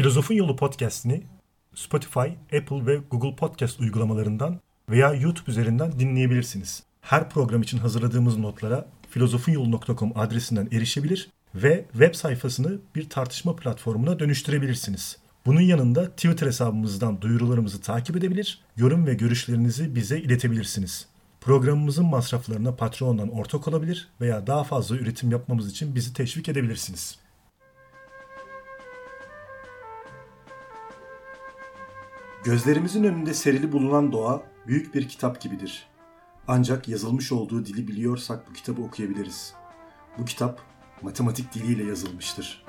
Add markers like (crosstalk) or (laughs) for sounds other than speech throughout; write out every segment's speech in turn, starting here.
Filozofun Yolu podcast'ini Spotify, Apple ve Google Podcast uygulamalarından veya YouTube üzerinden dinleyebilirsiniz. Her program için hazırladığımız notlara filozofunyolu.com adresinden erişebilir ve web sayfasını bir tartışma platformuna dönüştürebilirsiniz. Bunun yanında Twitter hesabımızdan duyurularımızı takip edebilir, yorum ve görüşlerinizi bize iletebilirsiniz. Programımızın masraflarına Patreon'dan ortak olabilir veya daha fazla üretim yapmamız için bizi teşvik edebilirsiniz. Gözlerimizin önünde serili bulunan doğa büyük bir kitap gibidir. Ancak yazılmış olduğu dili biliyorsak bu kitabı okuyabiliriz. Bu kitap matematik diliyle yazılmıştır.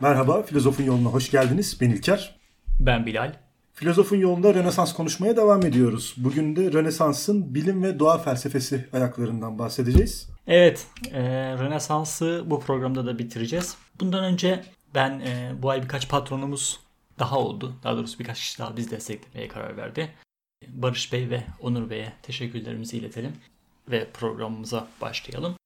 Merhaba, Filozofun Yoluna hoş geldiniz. Ben İlker. Ben Bilal. Filozofun yolunda Rönesans konuşmaya devam ediyoruz. Bugün de Rönesans'ın bilim ve doğa felsefesi ayaklarından bahsedeceğiz. Evet, e, Rönesans'ı bu programda da bitireceğiz. Bundan önce ben e, bu ay birkaç patronumuz daha oldu. Daha doğrusu birkaç kişi daha biz desteklemeye karar verdi. Barış Bey ve Onur Bey'e teşekkürlerimizi iletelim ve programımıza başlayalım.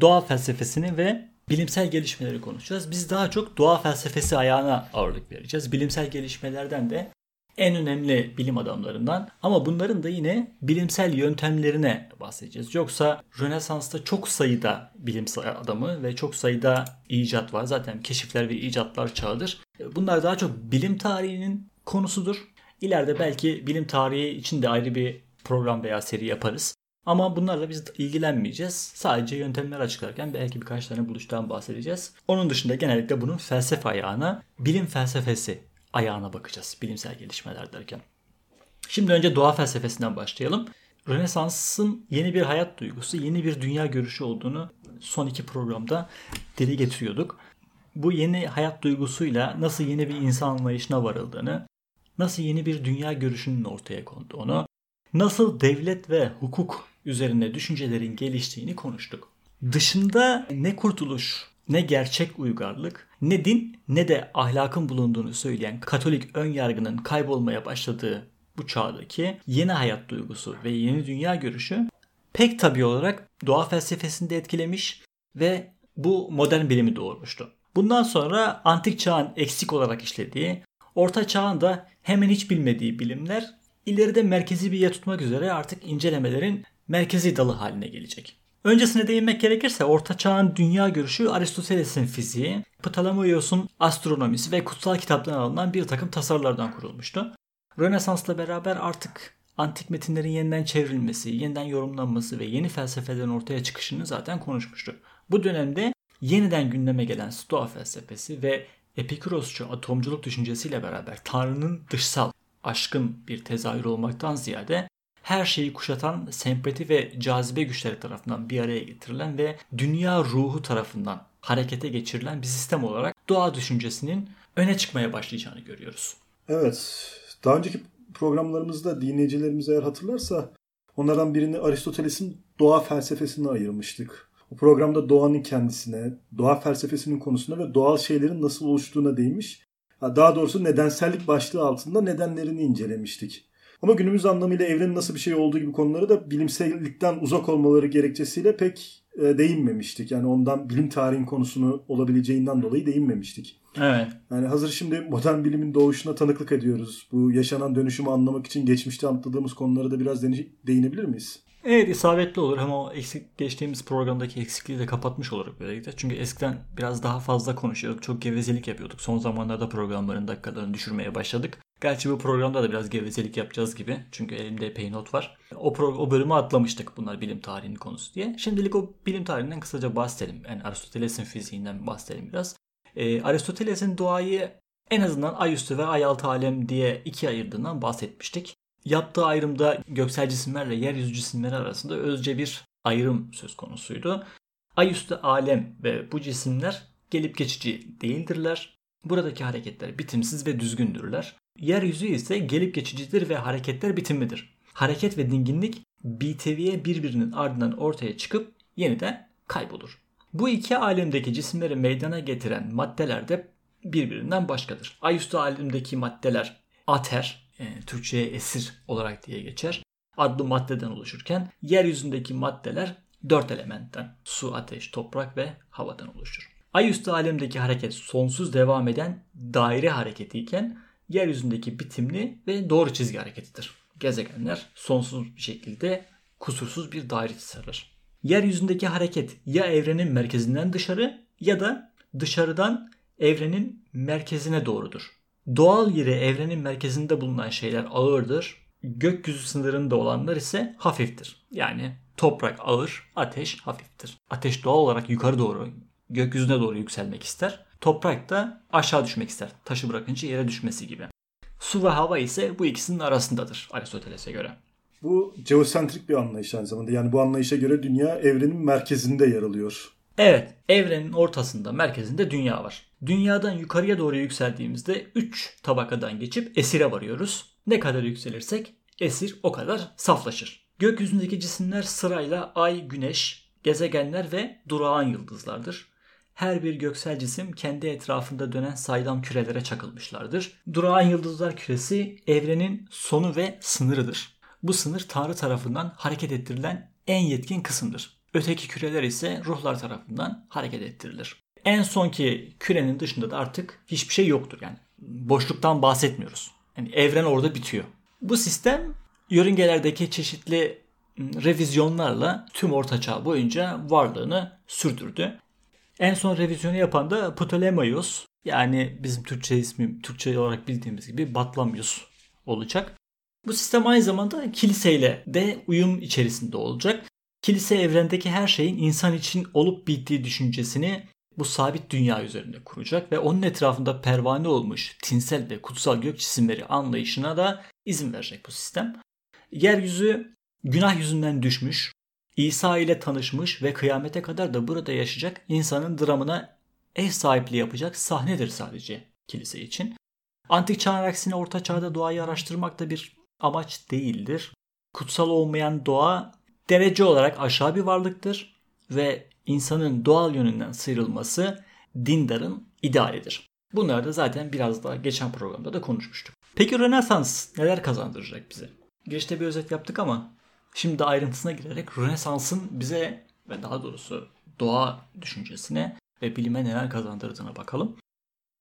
Doğa felsefesini ve bilimsel gelişmeleri konuşacağız. Biz daha çok doğa felsefesi ayağına ağırlık vereceğiz. Bilimsel gelişmelerden de en önemli bilim adamlarından ama bunların da yine bilimsel yöntemlerine bahsedeceğiz. Yoksa Rönesans'ta çok sayıda bilimsel adamı ve çok sayıda icat var. Zaten keşifler ve icatlar çağıdır. Bunlar daha çok bilim tarihinin konusudur. İleride belki bilim tarihi için de ayrı bir program veya seri yaparız. Ama bunlarla biz ilgilenmeyeceğiz. Sadece yöntemler açıklarken belki birkaç tane buluştan bahsedeceğiz. Onun dışında genellikle bunun felsefe ayağına bilim felsefesi ayağına bakacağız bilimsel gelişmeler derken. Şimdi önce doğa felsefesinden başlayalım. Rönesans'ın yeni bir hayat duygusu, yeni bir dünya görüşü olduğunu son iki programda dile getiriyorduk. Bu yeni hayat duygusuyla nasıl yeni bir insan anlayışına varıldığını, nasıl yeni bir dünya görüşünün ortaya konduğunu, nasıl devlet ve hukuk üzerine düşüncelerin geliştiğini konuştuk. Dışında ne kurtuluş ne gerçek uygarlık, ne din ne de ahlakın bulunduğunu söyleyen Katolik ön yargının kaybolmaya başladığı bu çağdaki yeni hayat duygusu ve yeni dünya görüşü pek tabi olarak doğa felsefesini de etkilemiş ve bu modern bilimi doğurmuştu. Bundan sonra antik çağın eksik olarak işlediği, orta çağın da hemen hiç bilmediği bilimler ileride merkezi bir yer tutmak üzere artık incelemelerin merkezi dalı haline gelecek. Öncesine değinmek gerekirse Orta Çağ'ın dünya görüşü Aristoteles'in fiziği, Ptolemaios'un astronomisi ve kutsal kitaptan alınan bir takım tasarlardan kurulmuştu. Rönesans'la beraber artık antik metinlerin yeniden çevrilmesi, yeniden yorumlanması ve yeni felsefelerin ortaya çıkışını zaten konuşmuştuk. Bu dönemde yeniden gündeme gelen Stoa felsefesi ve Epikurosçu atomculuk düşüncesiyle beraber Tanrı'nın dışsal, aşkın bir tezahür olmaktan ziyade her şeyi kuşatan sempati ve cazibe güçleri tarafından bir araya getirilen ve dünya ruhu tarafından harekete geçirilen bir sistem olarak doğa düşüncesinin öne çıkmaya başlayacağını görüyoruz. Evet. Daha önceki programlarımızda dinleyicilerimiz eğer hatırlarsa onlardan birini Aristoteles'in doğa felsefesine ayırmıştık. O programda doğanın kendisine, doğa felsefesinin konusuna ve doğal şeylerin nasıl oluştuğuna değinmiş. Daha doğrusu nedensellik başlığı altında nedenlerini incelemiştik. Ama günümüz anlamıyla evrenin nasıl bir şey olduğu gibi konuları da bilimsellikten uzak olmaları gerekçesiyle pek e, değinmemiştik. Yani ondan bilim tarihin konusunu olabileceğinden dolayı değinmemiştik. Evet. Yani hazır şimdi modern bilimin doğuşuna tanıklık ediyoruz. Bu yaşanan dönüşümü anlamak için geçmişte atladığımız konulara da biraz değinebilir miyiz? Evet isabetli olur. Hem o eksik geçtiğimiz programdaki eksikliği de kapatmış olarak böylelikle. Çünkü eskiden biraz daha fazla konuşuyorduk. Çok gevezelik yapıyorduk. Son zamanlarda programların dakikalarını düşürmeye başladık. Gerçi bu programda da biraz gevezelik yapacağız gibi. Çünkü elimde epey not var. O, pro- o bölümü atlamıştık bunlar bilim tarihinin konusu diye. Şimdilik o bilim tarihinden kısaca bahsedelim. Yani Aristoteles'in fiziğinden bahsedelim biraz. Ee, Aristoteles'in doğayı en azından ay üstü ve ay altı alem diye ikiye ayırdığından bahsetmiştik. Yaptığı ayrımda göksel cisimlerle yeryüzü cisimleri arasında özce bir ayrım söz konusuydu. Ay üstü alem ve bu cisimler gelip geçici değildirler. Buradaki hareketler bitimsiz ve düzgündürler. Yeryüzü ise gelip geçicidir ve hareketler bitimlidir. Hareket ve dinginlik BTV'ye birbirinin ardından ortaya çıkıp yeniden kaybolur. Bu iki alemdeki cisimleri meydana getiren maddeler de birbirinden başkadır. Ay üstü alemdeki maddeler ater, e, Türkçe'ye esir olarak diye geçer, adlı maddeden oluşurken yeryüzündeki maddeler dört elementten su, ateş, toprak ve havadan oluşur. Ayüstü alemdeki hareket sonsuz devam eden daire hareketiyken yeryüzündeki bitimli ve doğru çizgi hareketidir. Gezegenler sonsuz bir şekilde kusursuz bir daire çizer. Yeryüzündeki hareket ya evrenin merkezinden dışarı ya da dışarıdan evrenin merkezine doğrudur. Doğal yeri evrenin merkezinde bulunan şeyler ağırdır. Gökyüzü sınırında olanlar ise hafiftir. Yani toprak ağır, ateş hafiftir. Ateş doğal olarak yukarı doğru, gökyüzüne doğru yükselmek ister. Toprak da aşağı düşmek ister. Taşı bırakınca yere düşmesi gibi. Su ve hava ise bu ikisinin arasındadır Aristoteles'e göre. Bu geosentrik bir anlayış aynı zamanda. Yani bu anlayışa göre dünya evrenin merkezinde yer alıyor. Evet, evrenin ortasında, merkezinde dünya var. Dünyadan yukarıya doğru yükseldiğimizde 3 tabakadan geçip esire varıyoruz. Ne kadar yükselirsek esir o kadar saflaşır. Gökyüzündeki cisimler sırayla ay, güneş, gezegenler ve durağan yıldızlardır. Her bir göksel cisim kendi etrafında dönen saydam kürelere çakılmışlardır. Durağan yıldızlar küresi evrenin sonu ve sınırıdır. Bu sınır Tanrı tarafından hareket ettirilen en yetkin kısımdır. Öteki küreler ise ruhlar tarafından hareket ettirilir. En sonki kürenin dışında da artık hiçbir şey yoktur. Yani boşluktan bahsetmiyoruz. Yani evren orada bitiyor. Bu sistem yörüngelerdeki çeşitli ıı, revizyonlarla tüm Orta Çağ boyunca varlığını sürdürdü. En son revizyonu yapan da Ptolemaios yani bizim Türkçe ismi Türkçe olarak bildiğimiz gibi Batlamyus olacak. Bu sistem aynı zamanda kiliseyle de uyum içerisinde olacak. Kilise evrendeki her şeyin insan için olup bittiği düşüncesini bu sabit dünya üzerinde kuracak ve onun etrafında pervane olmuş tinsel ve kutsal gök cisimleri anlayışına da izin verecek bu sistem. Yeryüzü günah yüzünden düşmüş, İsa ile tanışmış ve kıyamete kadar da burada yaşayacak insanın dramına ev sahipliği yapacak sahnedir sadece kilise için. Antik çağın aksine orta çağda doğayı araştırmak da bir amaç değildir. Kutsal olmayan doğa derece olarak aşağı bir varlıktır ve insanın doğal yönünden sıyrılması dindarın idealidir. Bunları da zaten biraz daha geçen programda da konuşmuştuk. Peki Rönesans neler kazandıracak bize? Girişte bir özet yaptık ama şimdi de ayrıntısına girerek Rönesans'ın bize ve daha doğrusu doğa düşüncesine ve bilime neler kazandırdığına bakalım.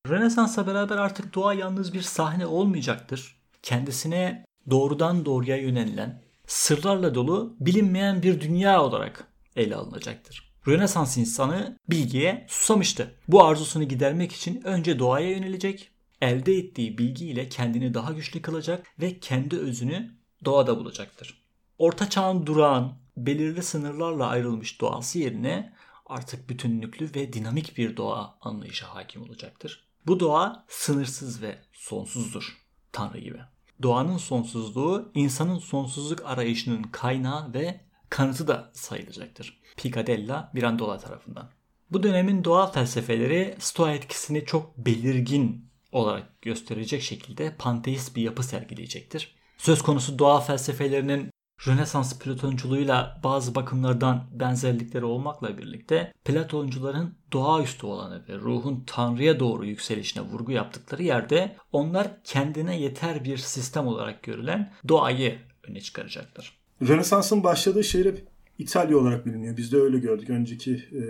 Rönesans'la beraber artık doğa yalnız bir sahne olmayacaktır. Kendisine doğrudan doğruya yönelilen, sırlarla dolu bilinmeyen bir dünya olarak ele alınacaktır. Rönesans insanı bilgiye susamıştı. Bu arzusunu gidermek için önce doğaya yönelecek, elde ettiği bilgiyle kendini daha güçlü kılacak ve kendi özünü doğada bulacaktır. Orta çağın durağan, belirli sınırlarla ayrılmış doğası yerine artık bütünlüklü ve dinamik bir doğa anlayışı hakim olacaktır. Bu doğa sınırsız ve sonsuzdur. Tanrı gibi. Doğanın sonsuzluğu insanın sonsuzluk arayışının kaynağı ve kanıtı da sayılacaktır. Picadella Mirandola tarafından. Bu dönemin doğa felsefeleri Stoa etkisini çok belirgin olarak gösterecek şekilde panteist bir yapı sergileyecektir. Söz konusu doğa felsefelerinin Rönesans Platonculuğuyla bazı bakımlardan benzerlikleri olmakla birlikte Platoncuların doğaüstü olanı ve ruhun Tanrı'ya doğru yükselişine vurgu yaptıkları yerde onlar kendine yeter bir sistem olarak görülen doğayı öne çıkaracaklar. Rönesans'ın başladığı şehir hep İtalya olarak biliniyor. Biz de öyle gördük. Önceki e,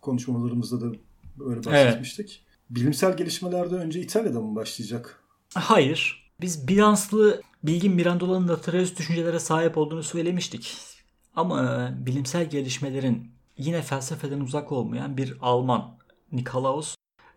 konuşmalarımızda da öyle bahsetmiştik. Evet. Bilimsel gelişmelerde önce İtalya'da mı başlayacak? Hayır. Biz bilanslı Bilgin Mirandola'nın lateralist düşüncelere sahip olduğunu söylemiştik. Ama bilimsel gelişmelerin yine felsefeden uzak olmayan bir Alman Nikolaus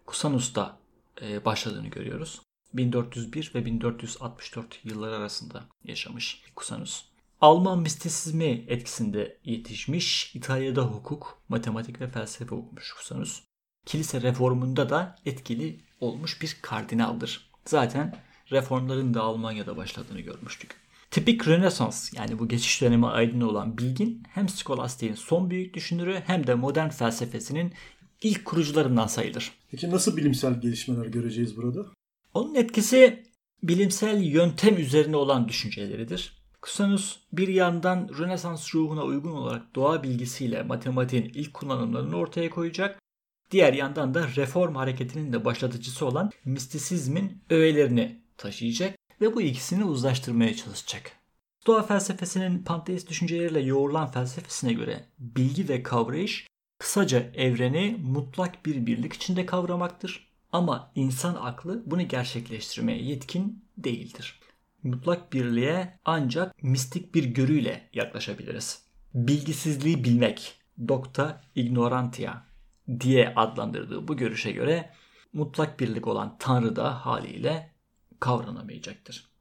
Cusanus'ta e, başladığını görüyoruz. 1401 ve 1464 yılları arasında yaşamış Cusanus. Alman mistisizmi etkisinde yetişmiş, İtalya'da hukuk, matematik ve felsefe okumuş Cusanus. Kilise reformunda da etkili olmuş bir kardinaldır. Zaten reformların da Almanya'da başladığını görmüştük. Tipik Rönesans yani bu geçiş dönemi aydın olan bilgin hem skolastiğin son büyük düşünürü hem de modern felsefesinin ilk kurucularından sayılır. Peki nasıl bilimsel gelişmeler göreceğiz burada? Onun etkisi bilimsel yöntem üzerine olan düşünceleridir. Cusanus bir yandan Rönesans ruhuna uygun olarak doğa bilgisiyle matematiğin ilk kullanımlarını ortaya koyacak, diğer yandan da reform hareketinin de başlatıcısı olan mistisizmin öğelerini taşıyacak ve bu ikisini uzlaştırmaya çalışacak. Stoa felsefesinin panteist düşünceleriyle yoğrulan felsefesine göre bilgi ve kavrayış kısaca evreni mutlak bir birlik içinde kavramaktır. Ama insan aklı bunu gerçekleştirmeye yetkin değildir. Mutlak birliğe ancak mistik bir görüyle yaklaşabiliriz. Bilgisizliği bilmek, docta ignorantia diye adlandırdığı bu görüşe göre mutlak birlik olan Tanrı da haliyle kavranamayacaktır.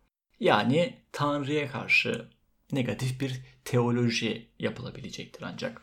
Yani Tanrı'ya karşı negatif bir teoloji yapılabilecektir ancak.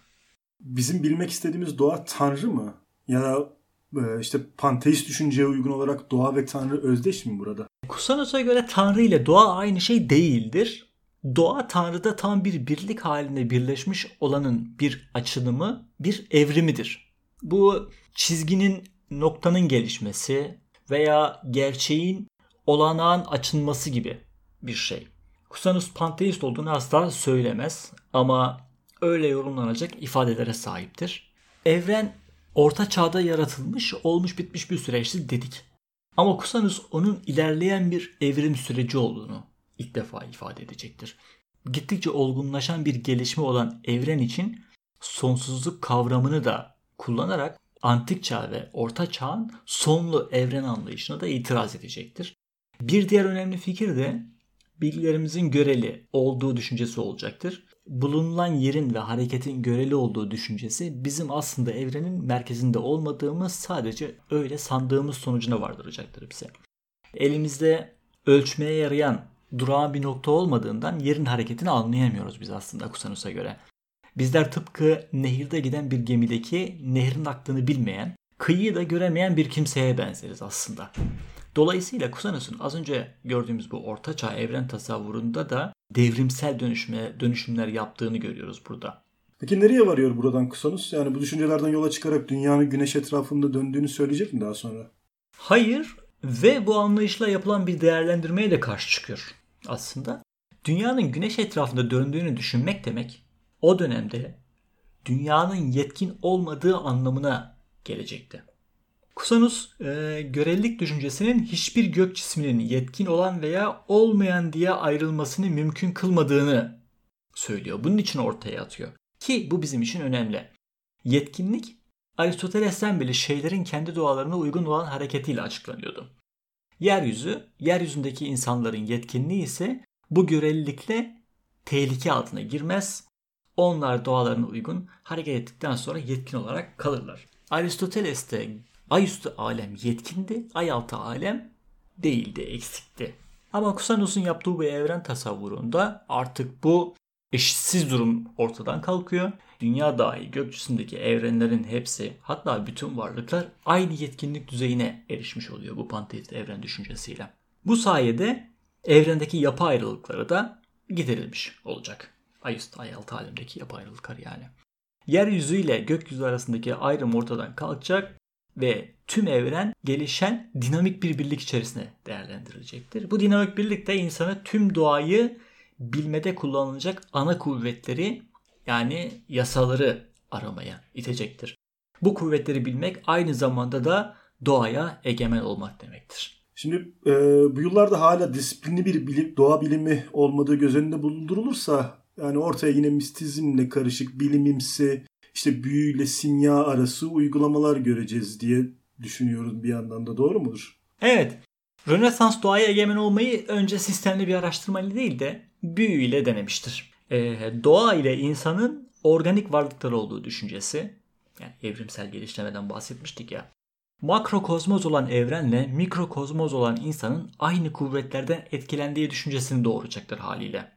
Bizim bilmek istediğimiz doğa Tanrı mı? Ya da e, işte panteist düşünceye uygun olarak doğa ve Tanrı özdeş mi burada? Kusanus'a göre Tanrı ile doğa aynı şey değildir. Doğa Tanrı'da tam bir birlik halinde birleşmiş olanın bir açılımı, bir evrimidir. Bu çizginin noktanın gelişmesi veya gerçeğin olanağın açılması gibi bir şey. Kusanus panteist olduğunu asla söylemez ama öyle yorumlanacak ifadelere sahiptir. Evren orta çağda yaratılmış, olmuş bitmiş bir süreçti dedik. Ama Kusanus onun ilerleyen bir evrim süreci olduğunu ilk defa ifade edecektir. Gittikçe olgunlaşan bir gelişme olan evren için sonsuzluk kavramını da kullanarak antik çağ ve orta çağın sonlu evren anlayışına da itiraz edecektir. Bir diğer önemli fikir de bilgilerimizin göreli olduğu düşüncesi olacaktır. Bulunulan yerin ve hareketin göreli olduğu düşüncesi bizim aslında evrenin merkezinde olmadığımız sadece öyle sandığımız sonucuna vardıracaktır bize. Elimizde ölçmeye yarayan durağan bir nokta olmadığından yerin hareketini anlayamıyoruz biz aslında Kusanus'a göre. Bizler tıpkı nehirde giden bir gemideki nehrin aktığını bilmeyen, kıyıyı da göremeyen bir kimseye benzeriz aslında. Dolayısıyla Kusanus'un az önce gördüğümüz bu ortaçağ evren tasavvurunda da devrimsel dönüşme, dönüşümler yaptığını görüyoruz burada. Peki nereye varıyor buradan Kusanus? Yani bu düşüncelerden yola çıkarak dünyanın güneş etrafında döndüğünü söyleyecek mi daha sonra? Hayır ve bu anlayışla yapılan bir değerlendirmeye de karşı çıkıyor aslında. Dünyanın güneş etrafında döndüğünü düşünmek demek o dönemde dünyanın yetkin olmadığı anlamına gelecekti. Kusanus e, görelilik düşüncesinin hiçbir gök cisminin yetkin olan veya olmayan diye ayrılmasını mümkün kılmadığını söylüyor. Bunun için ortaya atıyor. Ki bu bizim için önemli. Yetkinlik Aristoteles'ten beri şeylerin kendi doğalarına uygun olan hareketiyle açıklanıyordu. Yeryüzü, yeryüzündeki insanların yetkinliği ise bu görelilikle tehlike altına girmez. Onlar doğalarına uygun hareket ettikten sonra yetkin olarak kalırlar. Aristoteles'te Ayüstü alem yetkindi, ayaltı alem değildi, eksikti. Ama Kusanus'un yaptığı bu evren tasavvurunda artık bu eşitsiz durum ortadan kalkıyor. Dünya dahi gökyüzündeki evrenlerin hepsi hatta bütün varlıklar aynı yetkinlik düzeyine erişmiş oluyor bu panteist evren düşüncesiyle. Bu sayede evrendeki yapı ayrılıkları da giderilmiş olacak. Ayüst ayaltı alemdeki yapı ayrılıkları yani. Yeryüzü ile gökyüzü arasındaki ayrım ortadan kalkacak ve tüm evren gelişen dinamik bir birlik içerisinde değerlendirilecektir. Bu dinamik birlik de insanı tüm doğayı bilmede kullanılacak ana kuvvetleri yani yasaları aramaya itecektir. Bu kuvvetleri bilmek aynı zamanda da doğaya egemen olmak demektir. Şimdi e, bu yıllarda hala disiplinli bir bilim, doğa bilimi olmadığı göz önünde bulundurulursa yani ortaya yine mistizmle karışık bilimimsi işte büyüyle simya arası uygulamalar göreceğiz diye düşünüyoruz bir yandan da doğru mudur? Evet. Rönesans doğaya egemen olmayı önce sistemli bir araştırmayla değil de büyüyle denemiştir. Ee, doğa ile insanın organik varlıklar olduğu düşüncesi, yani evrimsel gelişlemeden bahsetmiştik ya. Makrokozmoz olan evrenle mikrokozmoz olan insanın aynı kuvvetlerden etkilendiği düşüncesini doğuracaktır haliyle.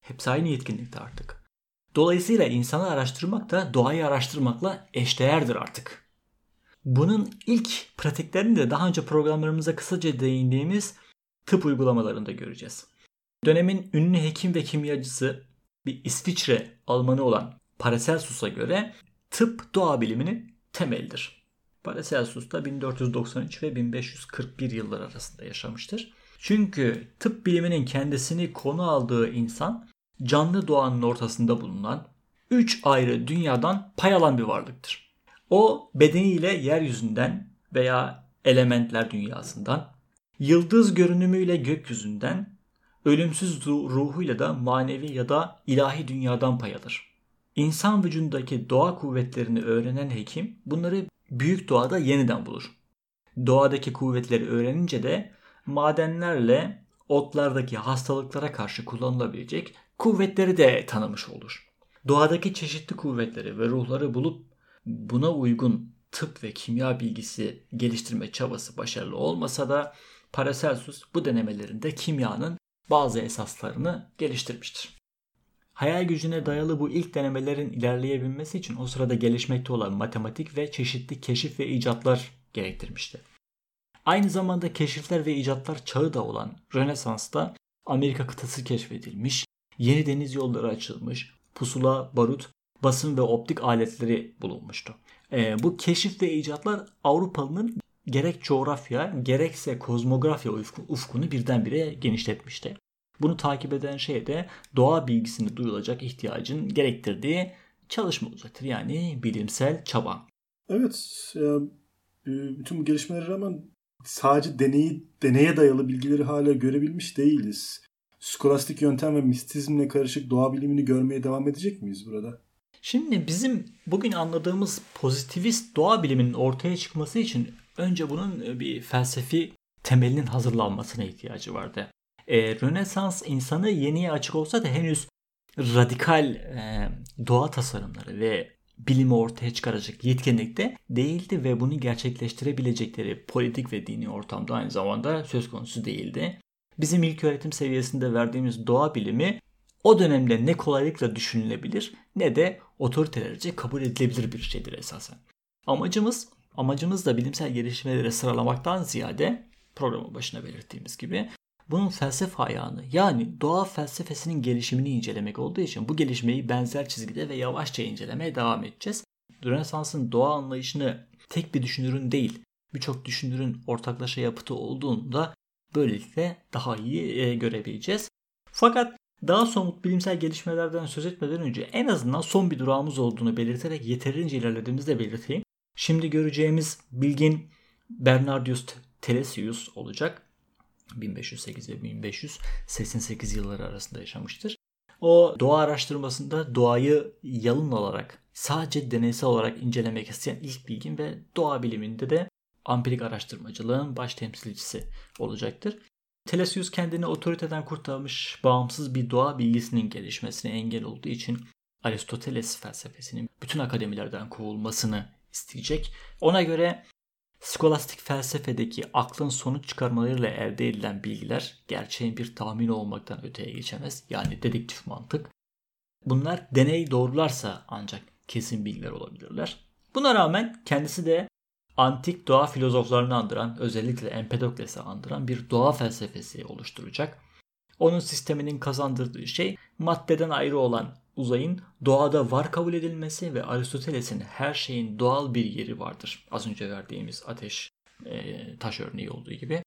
Hepsi aynı yetkinlikte artık. Dolayısıyla insanı araştırmak da doğayı araştırmakla eşdeğerdir artık. Bunun ilk pratiklerini de daha önce programlarımıza kısaca değindiğimiz tıp uygulamalarında göreceğiz. Dönemin ünlü hekim ve kimyacısı bir İsviçre Almanı olan Paracelsus'a göre tıp doğa biliminin temelidir. Paracelsus da 1493 ve 1541 yıllar arasında yaşamıştır. Çünkü tıp biliminin kendisini konu aldığı insan canlı doğanın ortasında bulunan üç ayrı dünyadan pay alan bir varlıktır. O bedeniyle yeryüzünden veya elementler dünyasından, yıldız görünümüyle gökyüzünden, ölümsüz ruhuyla da manevi ya da ilahi dünyadan pay alır. İnsan vücudundaki doğa kuvvetlerini öğrenen hekim bunları büyük doğada yeniden bulur. Doğadaki kuvvetleri öğrenince de madenlerle otlardaki hastalıklara karşı kullanılabilecek kuvvetleri de tanımış olur. Doğadaki çeşitli kuvvetleri ve ruhları bulup buna uygun tıp ve kimya bilgisi geliştirme çabası başarılı olmasa da Paracelsus bu denemelerinde kimyanın bazı esaslarını geliştirmiştir. Hayal gücüne dayalı bu ilk denemelerin ilerleyebilmesi için o sırada gelişmekte olan matematik ve çeşitli keşif ve icatlar gerektirmişti. Aynı zamanda keşifler ve icatlar çağı da olan Rönesans'ta Amerika kıtası keşfedilmiş, yeni deniz yolları açılmış, pusula, barut, basın ve optik aletleri bulunmuştu. E, bu keşif ve icatlar Avrupalı'nın gerek coğrafya gerekse kozmografya ufkunu birdenbire genişletmişti. Bunu takip eden şey de doğa bilgisini duyulacak ihtiyacın gerektirdiği çalışma olacaktır. Yani bilimsel çaba. Evet. Ya, bütün bu gelişmelere rağmen sadece deneyi, deneye dayalı bilgileri hala görebilmiş değiliz. Skolastik yöntem ve mistizmle karışık doğa bilimini görmeye devam edecek miyiz burada? Şimdi bizim bugün anladığımız pozitivist doğa biliminin ortaya çıkması için önce bunun bir felsefi temelinin hazırlanmasına ihtiyacı vardı. Ee, Rönesans insanı yeniye açık olsa da henüz radikal e, doğa tasarımları ve bilimi ortaya çıkaracak yetkinlikte değildi ve bunu gerçekleştirebilecekleri politik ve dini ortamda aynı zamanda söz konusu değildi. Bizim ilk öğretim seviyesinde verdiğimiz doğa bilimi o dönemde ne kolaylıkla düşünülebilir ne de otoritelerce kabul edilebilir bir şeydir esasen. Amacımız amacımız da bilimsel gelişmeleri sıralamaktan ziyade programın başına belirttiğimiz gibi bunun felsefe ayağını yani doğa felsefesinin gelişimini incelemek olduğu için bu gelişmeyi benzer çizgide ve yavaşça incelemeye devam edeceğiz. Rönesans'ın doğa anlayışını tek bir düşünürün değil birçok düşünürün ortaklaşa yapıtı olduğunu da böylelikle daha iyi e, görebileceğiz. Fakat daha somut bilimsel gelişmelerden söz etmeden önce en azından son bir durağımız olduğunu belirterek yeterince ilerlediğimizi de belirteyim. Şimdi göreceğimiz bilgin Bernardius Telesius olacak. 1508 ve 1588 yılları arasında yaşamıştır. O doğa araştırmasında doğayı yalın olarak sadece deneysel olarak incelemek isteyen ilk bilgin ve doğa biliminde de ampirik araştırmacılığın baş temsilcisi olacaktır. Telesius kendini otoriteden kurtarmış bağımsız bir doğa bilgisinin gelişmesine engel olduğu için Aristoteles felsefesinin bütün akademilerden kovulmasını isteyecek. Ona göre skolastik felsefedeki aklın sonuç çıkarmalarıyla elde edilen bilgiler gerçeğin bir tahmini olmaktan öteye geçemez. Yani dedektif mantık. Bunlar deney doğrularsa ancak kesin bilgiler olabilirler. Buna rağmen kendisi de antik doğa filozoflarını andıran, özellikle Empedokles'i andıran bir doğa felsefesi oluşturacak. Onun sisteminin kazandırdığı şey maddeden ayrı olan uzayın doğada var kabul edilmesi ve Aristoteles'in her şeyin doğal bir yeri vardır. Az önce verdiğimiz ateş, e, taş örneği olduğu gibi.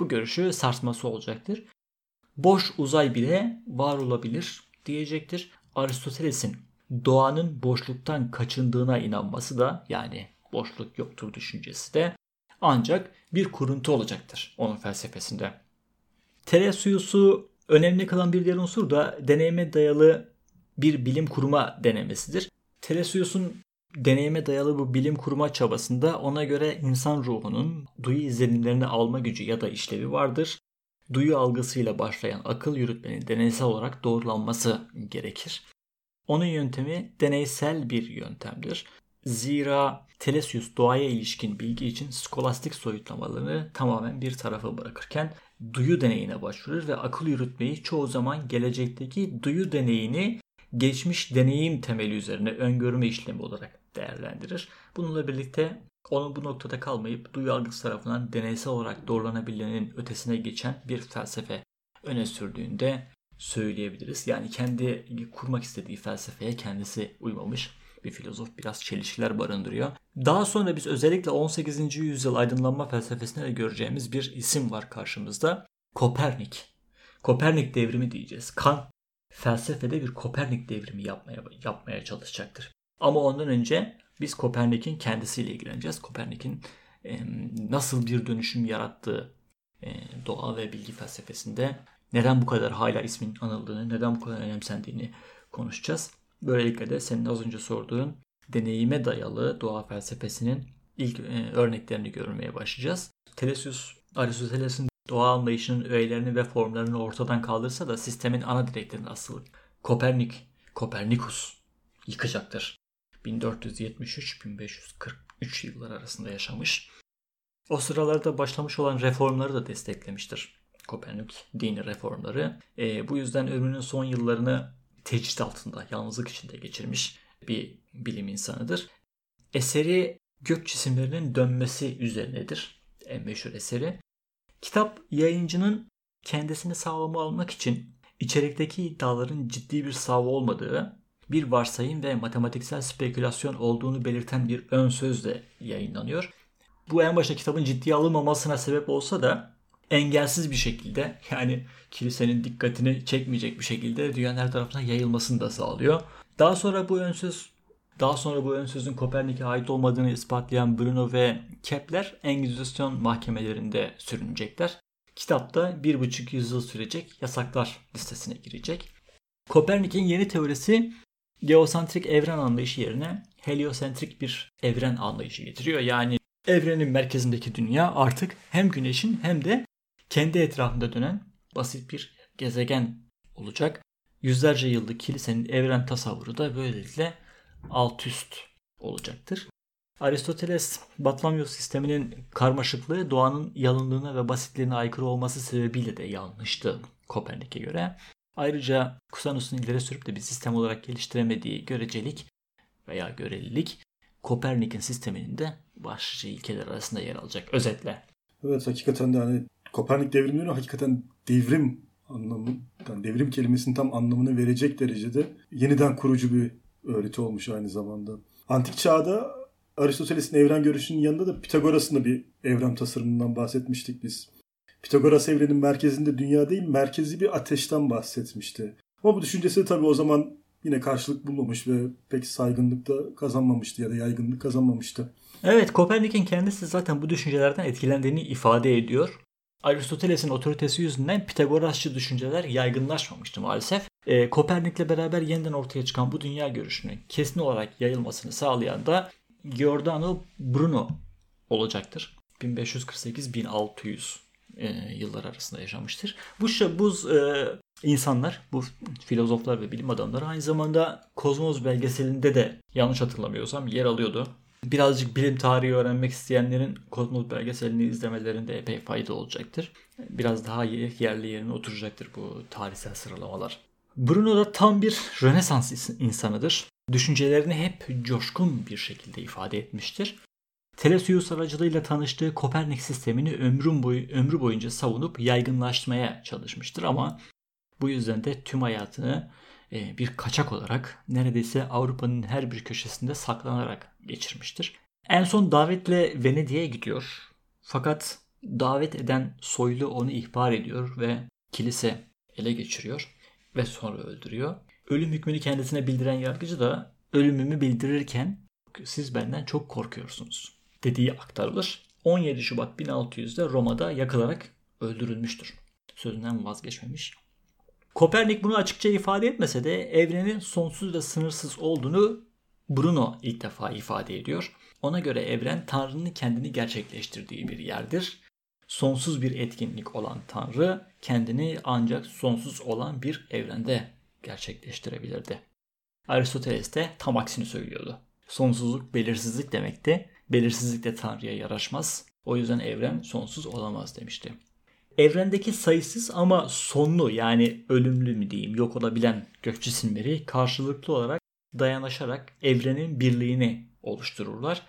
Bu görüşü sarsması olacaktır. Boş uzay bile var olabilir diyecektir. Aristoteles'in doğanın boşluktan kaçındığına inanması da yani boşluk yoktur düşüncesi de ancak bir kuruntu olacaktır onun felsefesinde. Telesius'u önemli kılan bir diğer unsur da deneyime dayalı bir bilim kurma denemesidir. Telesius'un deneyime dayalı bu bilim kurma çabasında ona göre insan ruhunun duyu izlenimlerini alma gücü ya da işlevi vardır. Duyu algısıyla başlayan akıl yürütmenin deneysel olarak doğrulanması gerekir. Onun yöntemi deneysel bir yöntemdir. Zira Telesius doğaya ilişkin bilgi için skolastik soyutlamalarını tamamen bir tarafa bırakırken duyu deneyine başvurur ve akıl yürütmeyi çoğu zaman gelecekteki duyu deneyini geçmiş deneyim temeli üzerine öngörme işlemi olarak değerlendirir. Bununla birlikte onun bu noktada kalmayıp duyu algısı tarafından deneysel olarak doğrulanabilenin ötesine geçen bir felsefe öne sürdüğünde söyleyebiliriz. Yani kendi kurmak istediği felsefeye kendisi uymamış bir filozof biraz çelişkiler barındırıyor. Daha sonra biz özellikle 18. yüzyıl aydınlanma felsefesinde de göreceğimiz bir isim var karşımızda. Kopernik. Kopernik devrimi diyeceğiz. Kant felsefede bir Kopernik devrimi yapmaya yapmaya çalışacaktır. Ama ondan önce biz Kopernik'in kendisiyle ilgileneceğiz. Kopernik'in e, nasıl bir dönüşüm yarattığı e, doğa ve bilgi felsefesinde neden bu kadar hala ismin anıldığını, neden bu kadar önemsendiğini konuşacağız. Böylelikle de senin az önce sorduğun deneyime dayalı doğa felsefesinin ilk e, örneklerini görmeye başlayacağız. Telesius, Aristoteles'in doğa anlayışının öğelerini ve formlarını ortadan kaldırsa da sistemin ana direklerini asıl Kopernik, Kopernikus yıkacaktır. 1473-1543 yıllar arasında yaşamış. O sıralarda başlamış olan reformları da desteklemiştir. Kopernik dini reformları. E, bu yüzden ömrünün son yıllarını tecrit altında, yalnızlık içinde geçirmiş bir bilim insanıdır. Eseri gök cisimlerinin dönmesi üzerinedir. En meşhur eseri. Kitap yayıncının kendisini sağlama almak için içerikteki iddiaların ciddi bir savı olmadığı, bir varsayım ve matematiksel spekülasyon olduğunu belirten bir ön sözle yayınlanıyor. Bu en başta kitabın ciddiye alınmamasına sebep olsa da engelsiz bir şekilde yani kilisenin dikkatini çekmeyecek bir şekilde dünyanın her tarafına yayılmasını da sağlıyor. Daha sonra bu ön söz daha sonra bu ön sözün Kopernik'e ait olmadığını ispatlayan Bruno ve Kepler Engizisyon mahkemelerinde sürünecekler. Kitapta bir buçuk yüzyıl sürecek yasaklar listesine girecek. Kopernik'in yeni teorisi geosentrik evren anlayışı yerine heliosentrik bir evren anlayışı getiriyor. Yani evrenin merkezindeki dünya artık hem güneşin hem de kendi etrafında dönen basit bir gezegen olacak. Yüzlerce yıllık kilisenin evren tasavvuru da böylelikle alt üst olacaktır. Aristoteles, Batlamyos sisteminin karmaşıklığı doğanın yalınlığına ve basitliğine aykırı olması sebebiyle de yanlıştı Kopernik'e göre. Ayrıca Cusanus'un ileri sürüp de bir sistem olarak geliştiremediği görecelik veya görelilik Kopernik'in sisteminin de başlıca ilkeler arasında yer alacak özetle. Evet hakikaten de hani Kopernik devrimleri hakikaten devrim anlamı, yani devrim kelimesinin tam anlamını verecek derecede yeniden kurucu bir öğreti olmuş aynı zamanda. Antik çağda Aristoteles'in evren görüşünün yanında da Pitagoras'ın da bir evren tasarımından bahsetmiştik biz. Pitagoras evrenin merkezinde dünya değil merkezi bir ateşten bahsetmişti. Ama bu düşüncesi tabii o zaman yine karşılık bulmamış ve pek saygınlık da kazanmamıştı ya da yaygınlık kazanmamıştı. Evet Kopernik'in kendisi zaten bu düşüncelerden etkilendiğini ifade ediyor. Aristoteles'in otoritesi yüzünden Pitagorasçı düşünceler yaygınlaşmamıştı maalesef. E, Kopernik'le beraber yeniden ortaya çıkan bu dünya görüşünün kesin olarak yayılmasını sağlayan da Giordano Bruno olacaktır. 1548-1600 e, yıllar arasında yaşamıştır. Bu bu e, insanlar, bu filozoflar ve bilim adamları aynı zamanda Kozmos belgeselinde de yanlış hatırlamıyorsam yer alıyordu. Birazcık bilim tarihi öğrenmek isteyenlerin Kozmos belgeselini izlemelerinde epey fayda olacaktır. Biraz daha yerli yerine oturacaktır bu tarihsel sıralamalar. Bruno da tam bir Rönesans insanıdır. Düşüncelerini hep coşkun bir şekilde ifade etmiştir. Telesius aracılığıyla tanıştığı Kopernik sistemini ömrün boyu, ömrü boyunca savunup yaygınlaştırmaya çalışmıştır ama bu yüzden de tüm hayatını bir kaçak olarak neredeyse Avrupa'nın her bir köşesinde saklanarak geçirmiştir. En son davetle Venedik'e gidiyor. Fakat davet eden soylu onu ihbar ediyor ve kilise ele geçiriyor ve sonra öldürüyor. Ölüm hükmünü kendisine bildiren yargıcı da ölümümü bildirirken siz benden çok korkuyorsunuz dediği aktarılır. 17 Şubat 1600'de Roma'da yakılarak öldürülmüştür. Sözünden vazgeçmemiş. Kopernik bunu açıkça ifade etmese de evrenin sonsuz ve sınırsız olduğunu Bruno ilk defa ifade ediyor. Ona göre evren Tanrı'nın kendini gerçekleştirdiği bir yerdir. Sonsuz bir etkinlik olan Tanrı kendini ancak sonsuz olan bir evrende gerçekleştirebilirdi. Aristoteles de tam aksini söylüyordu. Sonsuzluk belirsizlik demekti. Belirsizlik de Tanrı'ya yaraşmaz. O yüzden evren sonsuz olamaz demişti. Evrendeki sayısız ama sonlu yani ölümlü mü diyeyim yok olabilen gök cisimleri karşılıklı olarak dayanışarak evrenin birliğini oluştururlar.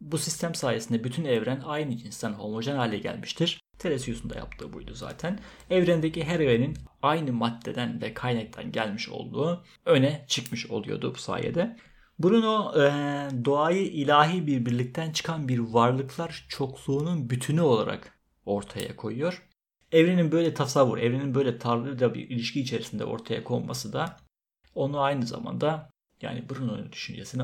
Bu sistem sayesinde bütün evren aynı cinsten homojen hale gelmiştir. Telesius'un da yaptığı buydu zaten. Evrendeki her evrenin aynı maddeden ve kaynaktan gelmiş olduğu öne çıkmış oluyordu bu sayede. Bruno e, doğayı ilahi bir birlikten çıkan bir varlıklar çokluğunun bütünü olarak ortaya koyuyor. Evrenin böyle tasavvur, evrenin böyle tanrıyla bir ilişki içerisinde ortaya konması da onu aynı zamanda yani Bruno'nun düşüncesini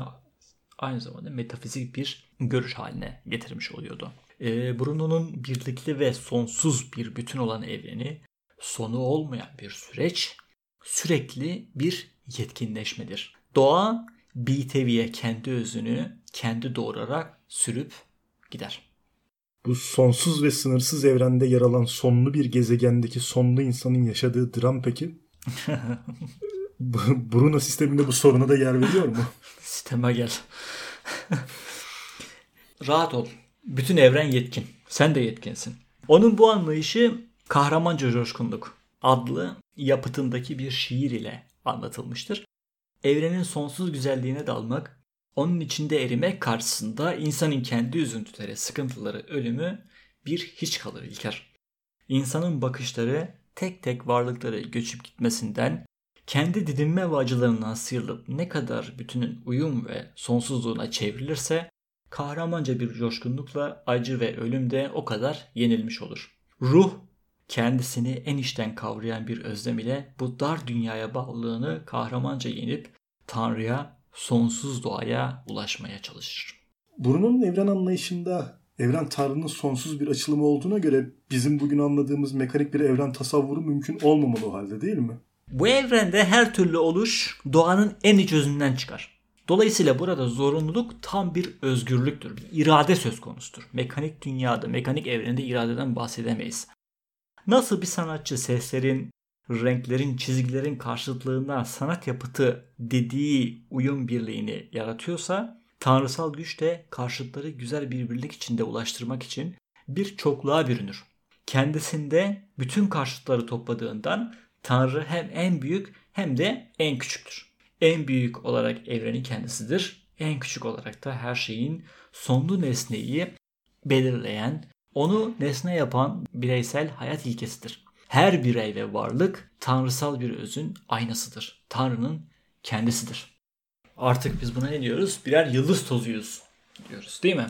aynı zamanda metafizik bir görüş haline getirmiş oluyordu. E, Bruno'nun birlikli ve sonsuz bir bütün olan evreni sonu olmayan bir süreç sürekli bir yetkinleşmedir. Doğa bir kendi özünü kendi doğurarak sürüp gider. Bu sonsuz ve sınırsız evrende yer alan sonlu bir gezegendeki sonlu insanın yaşadığı dram peki? (laughs) Bruno sisteminde bu soruna da yer veriyor mu? Sisteme gel. Rahat ol. Bütün evren yetkin. Sen de yetkinsin. Onun bu anlayışı Kahramanca Coşkunluk adlı yapıtındaki bir şiir ile anlatılmıştır. Evrenin sonsuz güzelliğine dalmak, onun içinde erimek karşısında insanın kendi üzüntüleri, sıkıntıları, ölümü bir hiç kalır İlker. İnsanın bakışları tek tek varlıkları göçüp gitmesinden, kendi didinme ve acılarından sıyrılıp ne kadar bütünün uyum ve sonsuzluğuna çevrilirse, kahramanca bir coşkunlukla acı ve ölüm de o kadar yenilmiş olur. Ruh kendisini en içten kavrayan bir özlem ile bu dar dünyaya bağlılığını kahramanca yenip Tanrı'ya, sonsuz doğaya ulaşmaya çalışır. Bruno'nun evren anlayışında evren Tanrı'nın sonsuz bir açılımı olduğuna göre bizim bugün anladığımız mekanik bir evren tasavvuru mümkün olmamalı o halde değil mi? Bu evrende her türlü oluş doğanın en iç özünden çıkar. Dolayısıyla burada zorunluluk tam bir özgürlüktür. Bir irade söz konusudur. Mekanik dünyada, mekanik evrende iradeden bahsedemeyiz. Nasıl bir sanatçı seslerin, renklerin, çizgilerin karşıtlığında sanat yapıtı dediği uyum birliğini yaratıyorsa, tanrısal güç de karşıtları güzel bir birlik içinde ulaştırmak için bir çokluğa bürünür. Kendisinde bütün karşıtları topladığından Tanrı hem en büyük hem de en küçüktür. En büyük olarak evrenin kendisidir. En küçük olarak da her şeyin sonlu nesneyi belirleyen, onu nesne yapan bireysel hayat ilkesidir. Her birey ve varlık tanrısal bir özün aynasıdır. Tanrı'nın kendisidir. Artık biz buna ne diyoruz? Birer yıldız tozuyuz diyoruz değil mi?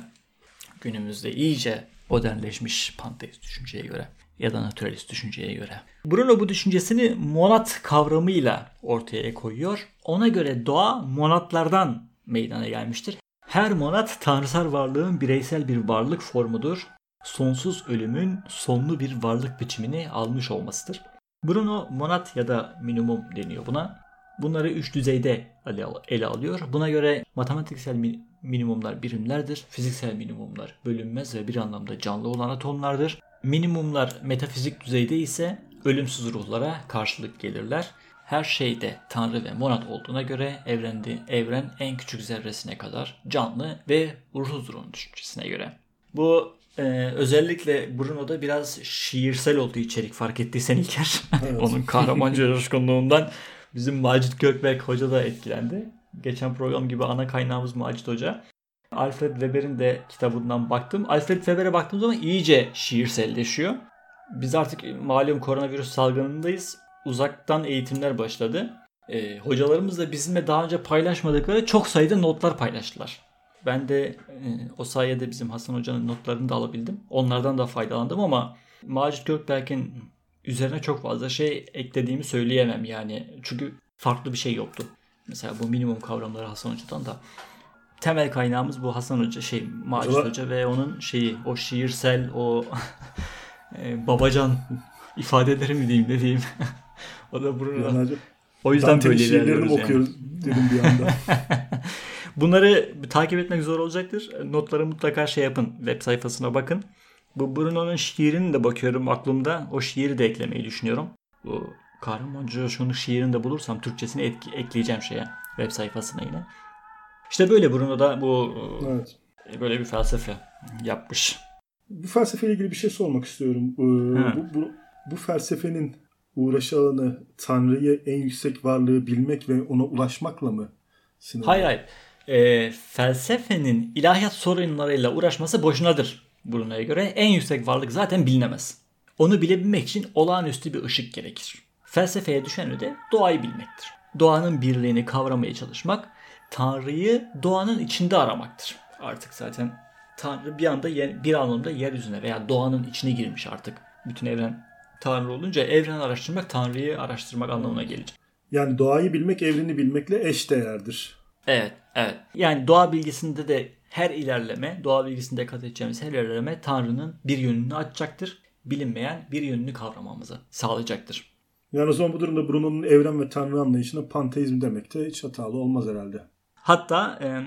Günümüzde iyice modernleşmiş panteist düşünceye göre ya da naturalist düşünceye göre. Bruno bu düşüncesini monat kavramıyla ortaya koyuyor. Ona göre doğa monatlardan meydana gelmiştir. Her monat tanrısal varlığın bireysel bir varlık formudur sonsuz ölümün sonlu bir varlık biçimini almış olmasıdır. Bruno monat ya da minimum deniyor buna. Bunları üç düzeyde ele alıyor. Buna göre matematiksel minimumlar birimlerdir. Fiziksel minimumlar bölünmez ve bir anlamda canlı olan atomlardır. Minimumlar metafizik düzeyde ise ölümsüz ruhlara karşılık gelirler. Her şeyde tanrı ve monat olduğuna göre evrende, evren en küçük zerresine kadar canlı ve ruhsuzdur onun düşüncesine göre. Bu ee, özellikle Bruno'da biraz şiirsel olduğu içerik fark ettiysen İlker. (laughs) Evet. Onun kahramanca coşkunluğundan bizim Macit Gökberk Hoca da etkilendi. Geçen program gibi ana kaynağımız Macit Hoca. Alfred Weber'in de kitabından baktım. Alfred Weber'e baktığım zaman iyice şiirselleşiyor. Biz artık malum koronavirüs salgınındayız. Uzaktan eğitimler başladı. Ee, hocalarımız da bizimle daha önce paylaşmadıkları çok sayıda notlar paylaştılar. Ben de e, o sayede bizim Hasan Hoca'nın notlarını da alabildim. Onlardan da faydalandım ama Macit Gökberk'in üzerine çok fazla şey eklediğimi söyleyemem yani. Çünkü farklı bir şey yoktu. Mesela bu minimum kavramları Hasan Hoca'dan da temel kaynağımız bu Hasan Hoca şey Macit Hoca, Hoca ve onun şeyi o şiirsel o (laughs) e, babacan ifadeleri mi diyeyim ne diyeyim. (laughs) o da bunu o yüzden böyle ilerliyoruz yani. okuyoruz dedim bir anda. (laughs) Bunları takip etmek zor olacaktır. Notları mutlaka şey yapın. Web sayfasına bakın. Bu Bruno'nun şiirini de bakıyorum aklımda. O şiiri de eklemeyi düşünüyorum. Bu Kahraman Coşkun'un şiirini de bulursam Türkçesini etki, ekleyeceğim şeye. Web sayfasına yine. İşte böyle Bruno da bu evet. E, böyle bir felsefe yapmış. Bu felsefeyle ilgili bir şey sormak istiyorum. Ee, bu, bu, bu felsefenin uğraşı alanı Tanrı'yı en yüksek varlığı bilmek ve ona ulaşmakla mı? Sınırlı? Hayır hayır e, felsefenin ilahiyat sorunlarıyla uğraşması boşunadır Bruno'ya göre. En yüksek varlık zaten bilinemez. Onu bilebilmek için olağanüstü bir ışık gerekir. Felsefeye düşen öde doğayı bilmektir. Doğanın birliğini kavramaya çalışmak, Tanrı'yı doğanın içinde aramaktır. Artık zaten Tanrı bir anda yer, bir anlamda yeryüzüne veya doğanın içine girmiş artık. Bütün evren Tanrı olunca evreni araştırmak Tanrı'yı araştırmak anlamına gelecek. Yani doğayı bilmek evreni bilmekle eş değerdir. Evet, evet. Yani doğa bilgisinde de her ilerleme, doğa bilgisinde kat edeceğimiz her ilerleme Tanrı'nın bir yönünü açacaktır. Bilinmeyen bir yönünü kavramamızı sağlayacaktır. Yani o zaman bu durumda Bruno'nun evren ve tanrı anlayışına panteizm demek de hiç hatalı olmaz herhalde. Hatta e,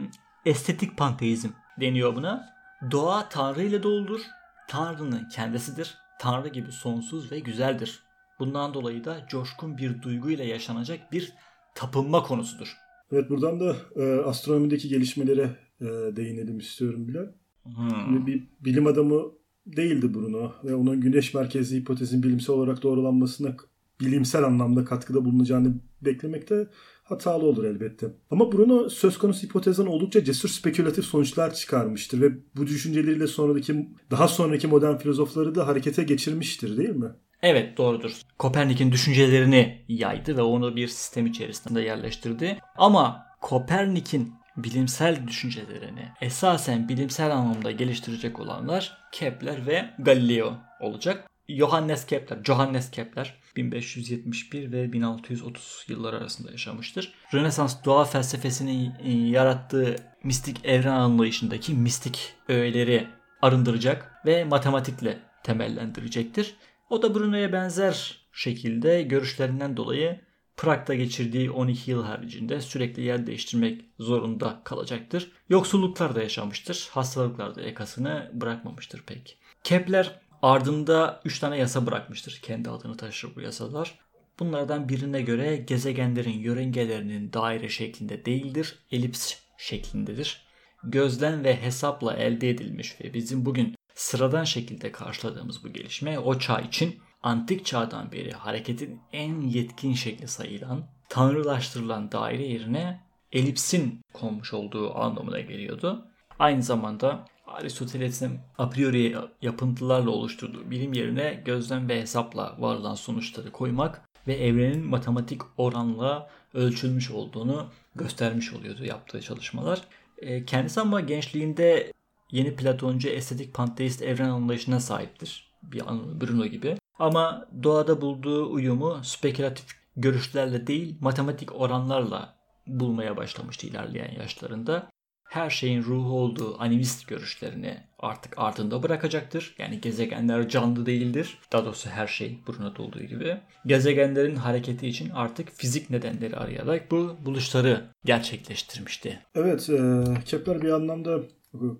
estetik panteizm deniyor buna. Doğa Tanrı ile doludur. Tanrı'nın kendisidir. Tanrı gibi sonsuz ve güzeldir. Bundan dolayı da coşkun bir duyguyla yaşanacak bir tapınma konusudur. Evet buradan da e, astronomideki gelişmelere e, değinelim istiyorum bile. Hmm. Bir bilim adamı değildi Bruno ve onun güneş merkezli hipotezin bilimsel olarak doğrulanmasına bilimsel anlamda katkıda bulunacağını beklemek de hatalı olur elbette. Ama Bruno söz konusu hipotezden oldukça cesur spekülatif sonuçlar çıkarmıştır ve bu düşünceleriyle sonraki daha sonraki modern filozofları da harekete geçirmiştir değil mi? Evet doğrudur. Kopernik'in düşüncelerini yaydı ve onu bir sistem içerisinde yerleştirdi. Ama Kopernik'in bilimsel düşüncelerini esasen bilimsel anlamda geliştirecek olanlar Kepler ve Galileo olacak. Johannes Kepler, Johannes Kepler 1571 ve 1630 yıllar arasında yaşamıştır. Rönesans doğa felsefesinin yarattığı mistik evren anlayışındaki mistik öğeleri arındıracak ve matematikle temellendirecektir. O da Bruno'ya benzer şekilde görüşlerinden dolayı Prag'da geçirdiği 12 yıl haricinde sürekli yer değiştirmek zorunda kalacaktır. Yoksulluklar da yaşamıştır. Hastalıklar da yakasını bırakmamıştır pek. Kepler ardında 3 tane yasa bırakmıştır. Kendi adını taşır bu yasalar. Bunlardan birine göre gezegenlerin yörüngelerinin daire şeklinde değildir, elips şeklindedir. Gözlem ve hesapla elde edilmiş ve bizim bugün sıradan şekilde karşıladığımız bu gelişme o çağ için antik çağdan beri hareketin en yetkin şekli sayılan, tanrılaştırılan daire yerine elipsin konmuş olduğu anlamına geliyordu. Aynı zamanda Aristoteles'in a priori yapıntılarla oluşturduğu bilim yerine gözlem ve hesapla varılan sonuçları koymak ve evrenin matematik oranla ölçülmüş olduğunu göstermiş oluyordu yaptığı çalışmalar. E, kendisi ama gençliğinde yeni Platoncu estetik panteist evren anlayışına sahiptir. Bir Bruno gibi. Ama doğada bulduğu uyumu spekülatif görüşlerle değil matematik oranlarla bulmaya başlamıştı ilerleyen yaşlarında. Her şeyin ruhu olduğu animist görüşlerini artık ardında bırakacaktır. Yani gezegenler canlı değildir. Daha doğrusu her şey Bruno'da olduğu gibi. Gezegenlerin hareketi için artık fizik nedenleri arayarak bu buluşları gerçekleştirmişti. Evet, e, Kepler bir anlamda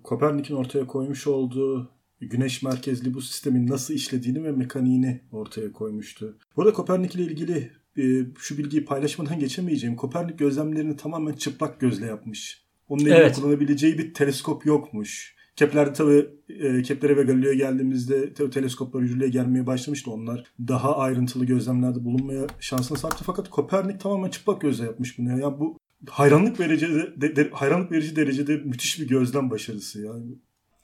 Kopernik'in ortaya koymuş olduğu güneş merkezli bu sistemin nasıl işlediğini ve mekaniğini ortaya koymuştu. Burada Kopernik ile ilgili e, şu bilgiyi paylaşmadan geçemeyeceğim. Kopernik gözlemlerini tamamen çıplak gözle yapmış. Onun elinde evet. kullanabileceği bir teleskop yokmuş. Kepler'de tabii e, Kepler'e ve Galileo'ya geldiğimizde tabii teleskoplar yürürlüğe gelmeye başlamıştı onlar. Daha ayrıntılı gözlemlerde bulunmaya şansını sahipti. Fakat Kopernik tamamen çıplak gözle yapmış bunu. Yani bu hayranlık verici de, de, hayranlık verici derecede müthiş bir gözlem başarısı yani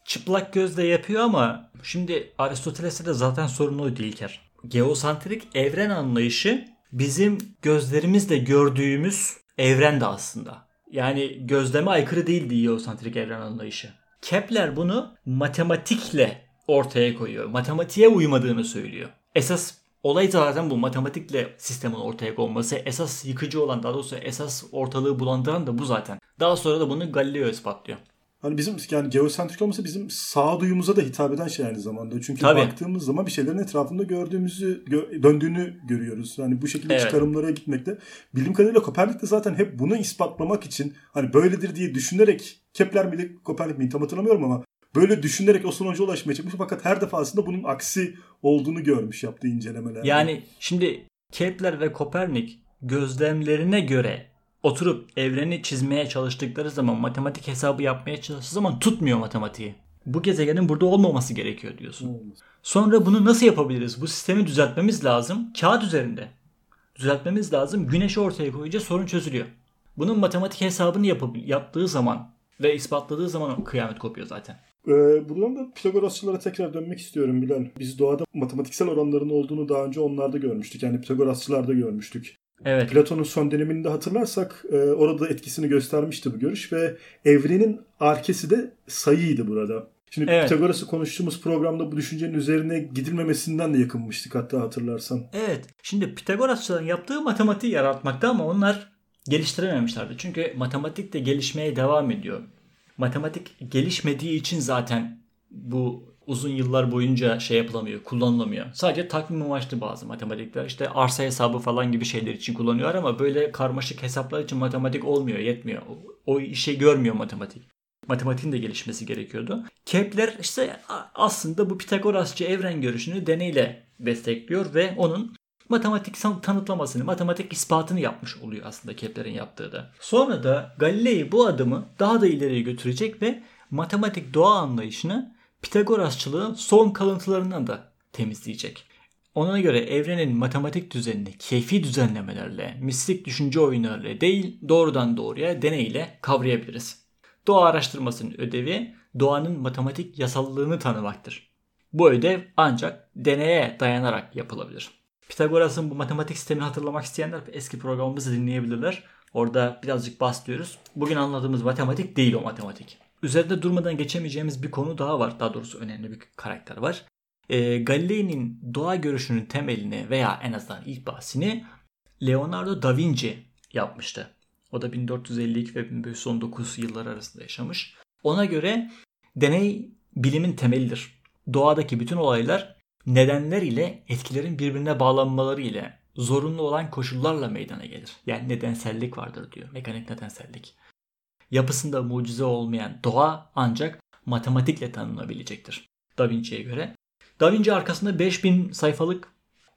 çıplak gözle yapıyor ama şimdi Aristoteles'te de zaten sorun oydu İlker. Geosantrik evren anlayışı bizim gözlerimizle gördüğümüz evren de aslında. Yani gözleme aykırı değildi geosantrik evren anlayışı. Kepler bunu matematikle ortaya koyuyor. Matematiğe uymadığını söylüyor. Esas olay zaten bu matematikle sistemin ortaya konması. Esas yıkıcı olan daha doğrusu esas ortalığı bulandıran da bu zaten. Daha sonra da bunu Galileo ispatlıyor. Hani bizim yani geosentrik olması bizim sağduyumuza da hitap eden şey aynı zamanda. Çünkü Tabii. baktığımız zaman bir şeylerin etrafında gördüğümüzü, gö- döndüğünü görüyoruz. Yani bu şekilde evet. çıkarımlara gitmekte. Bilim kadarıyla Kopernik de zaten hep bunu ispatlamak için hani böyledir diye düşünerek Kepler miydi Kopernik miydi tam hatırlamıyorum ama böyle düşünerek o sonuca ulaşmaya çalışmış. Fakat her defasında bunun aksi olduğunu görmüş yaptığı incelemeler. Yani şimdi Kepler ve Kopernik gözlemlerine göre oturup evreni çizmeye çalıştıkları zaman matematik hesabı yapmaya çalıştığı zaman tutmuyor matematiği. Bu gezegenin burada olmaması gerekiyor diyorsun. Sonra bunu nasıl yapabiliriz? Bu sistemi düzeltmemiz lazım. Kağıt üzerinde. Düzeltmemiz lazım. Güneşi ortaya koyunca sorun çözülüyor. Bunun matematik hesabını yapıp, yaptığı zaman ve ispatladığı zaman kıyamet kopuyor zaten. Ee, buradan da Pitagorasçılara tekrar dönmek istiyorum Bilal. Biz doğada matematiksel oranların olduğunu daha önce onlarda görmüştük. Yani Pitagorasçılarda görmüştük. Evet. Platon'un son döneminde hatırlarsak e, orada etkisini göstermişti bu görüş ve evrenin arkesi de sayıydı burada. Şimdi evet. Pitagoras'ı konuştuğumuz programda bu düşüncenin üzerine gidilmemesinden de yakınmıştık hatta hatırlarsan. Evet. Şimdi Pitagorasçıların yaptığı matematiği yaratmakta ama onlar geliştirememişlerdi. Çünkü matematik de gelişmeye devam ediyor. Matematik gelişmediği için zaten bu uzun yıllar boyunca şey yapılamıyor, kullanılamıyor. Sadece takvim amaçlı bazı matematikler. İşte arsa hesabı falan gibi şeyler için kullanıyor ama böyle karmaşık hesaplar için matematik olmuyor, yetmiyor. O, o işe görmüyor matematik. Matematiğin de gelişmesi gerekiyordu. Kepler işte aslında bu Pitagorasçı evren görüşünü deneyle destekliyor ve onun matematik tanıtlamasını, matematik ispatını yapmış oluyor aslında Kepler'in yaptığı da. Sonra da Galilei bu adımı daha da ileriye götürecek ve matematik doğa anlayışını Pitagorasçılığın son kalıntılarından da temizleyecek. Ona göre evrenin matematik düzenini keyfi düzenlemelerle, mistik düşünce oyunlarıyla değil doğrudan doğruya deneyle kavrayabiliriz. Doğa araştırmasının ödevi doğanın matematik yasallığını tanımaktır. Bu ödev ancak deneye dayanarak yapılabilir. Pitagoras'ın bu matematik sistemini hatırlamak isteyenler eski programımızı dinleyebilirler. Orada birazcık bahsediyoruz. Bugün anladığımız matematik değil o matematik. Üzerinde durmadan geçemeyeceğimiz bir konu daha var. Daha doğrusu önemli bir karakter var. E, Galilei'nin doğa görüşünün temelini veya en azından ilk bahsini Leonardo da Vinci yapmıştı. O da 1452 ve 1519 yıllar arasında yaşamış. Ona göre deney bilimin temelidir. Doğadaki bütün olaylar nedenler ile etkilerin birbirine bağlanmaları ile zorunlu olan koşullarla meydana gelir. Yani nedensellik vardır diyor. Mekanik nedensellik. Yapısında mucize olmayan doğa ancak matematikle tanınabilecektir. Da Vinci'ye göre. Da Vinci arkasında 5000 sayfalık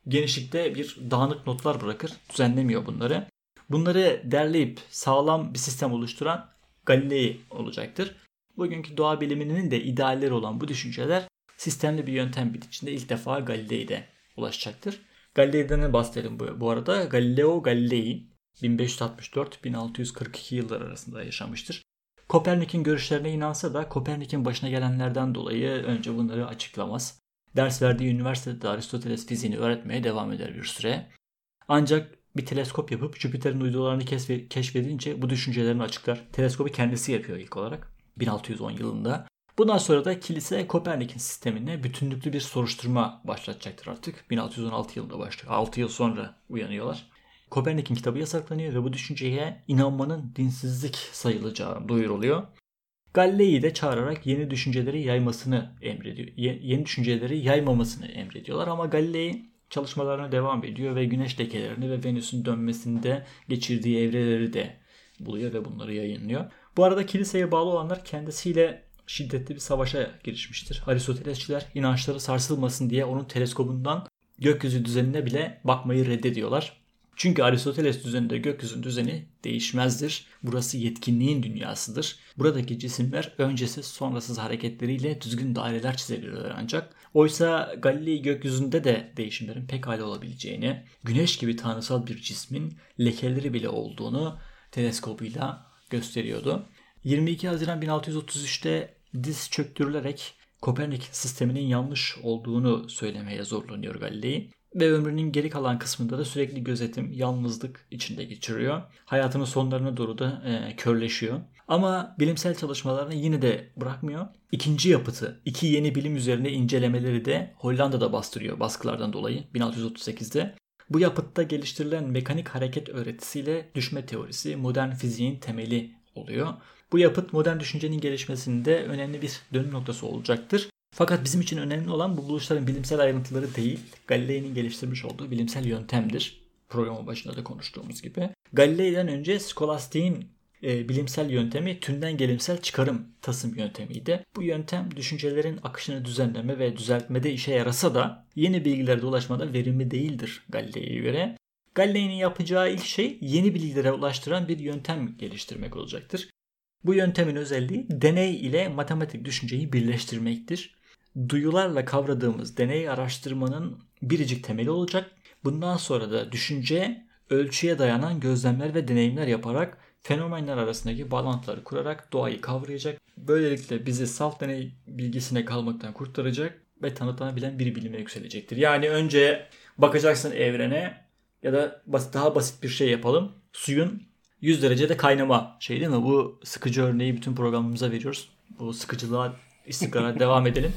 genişlikte bir dağınık notlar bırakır. Düzenlemiyor bunları. Bunları derleyip sağlam bir sistem oluşturan Galilei olacaktır. Bugünkü doğa biliminin de idealleri olan bu düşünceler sistemli bir yöntem biçiminde ilk defa Galilei'de ulaşacaktır. Galilei'den bahsedelim bu, bu arada. Galileo Galilei 1564-1642 yıllar arasında yaşamıştır. Kopernik'in görüşlerine inansa da Kopernik'in başına gelenlerden dolayı önce bunları açıklamaz. Ders verdiği üniversitede Aristoteles fiziğini öğretmeye devam eder bir süre. Ancak bir teleskop yapıp Jüpiter'in uydularını keşfedince bu düşüncelerini açıklar. Teleskobu kendisi yapıyor ilk olarak 1610 yılında. Bundan sonra da kilise Kopernik'in sistemine bütünlüklü bir soruşturma başlatacaktır artık. 1616 yılında başlıyor. 6 yıl sonra uyanıyorlar. Kopernik'in kitabı yasaklanıyor ve bu düşünceye inanmanın dinsizlik sayılacağı duyuruluyor. Galilei'yi de çağırarak yeni düşünceleri yaymasını emrediyor. Yeni düşünceleri yaymamasını emrediyorlar ama Galilei çalışmalarına devam ediyor ve güneş lekelerini ve Venüs'ün dönmesinde geçirdiği evreleri de buluyor ve bunları yayınlıyor. Bu arada kiliseye bağlı olanlar kendisiyle şiddetli bir savaşa girişmiştir. Aristotelesçiler inançları sarsılmasın diye onun teleskobundan gökyüzü düzenine bile bakmayı reddediyorlar. Çünkü Aristoteles düzeninde gökyüzünün düzeni değişmezdir. Burası yetkinliğin dünyasıdır. Buradaki cisimler öncesiz sonrasız hareketleriyle düzgün daireler çizebilirler ancak. Oysa Galilei gökyüzünde de değişimlerin pek hali olabileceğini, güneş gibi tanrısal bir cismin lekeleri bile olduğunu teleskobuyla gösteriyordu. 22 Haziran 1633'te diz çöktürülerek Kopernik sisteminin yanlış olduğunu söylemeye zorlanıyor Galilei ve ömrünün geri kalan kısmında da sürekli gözetim, yalnızlık içinde geçiriyor. Hayatının sonlarına doğru da e, körleşiyor. Ama bilimsel çalışmalarını yine de bırakmıyor. İkinci yapıtı, iki yeni bilim üzerine incelemeleri de Hollanda'da bastırıyor baskılardan dolayı 1638'de. Bu yapıtta geliştirilen mekanik hareket öğretisiyle düşme teorisi modern fiziğin temeli oluyor. Bu yapıt modern düşüncenin gelişmesinde önemli bir dönüm noktası olacaktır. Fakat bizim için önemli olan bu buluşların bilimsel ayrıntıları değil, Galilei'nin geliştirmiş olduğu bilimsel yöntemdir. Programın başında da konuştuğumuz gibi. Galilei'den önce skolastiğin e, bilimsel yöntemi tümden gelimsel çıkarım tasım yöntemiydi. Bu yöntem düşüncelerin akışını düzenleme ve düzeltmede işe yarasa da yeni bilgilere ulaşmada verimli değildir Galilei'ye göre. Galilei'nin yapacağı ilk şey yeni bilgilere ulaştıran bir yöntem geliştirmek olacaktır. Bu yöntemin özelliği deney ile matematik düşünceyi birleştirmektir. Duyularla kavradığımız deney araştırmanın biricik temeli olacak. Bundan sonra da düşünce ölçüye dayanan gözlemler ve deneyimler yaparak fenomenler arasındaki bağlantıları kurarak doğayı kavrayacak. Böylelikle bizi salt deney bilgisine kalmaktan kurtaracak ve tanıtlanabilen bir bilime yükselecektir. Yani önce bakacaksın evrene ya da daha basit bir şey yapalım. Suyun 100 derecede kaynama şey değil mi? Bu sıkıcı örneği bütün programımıza veriyoruz. Bu sıkıcılığa istikrara (laughs) devam edelim.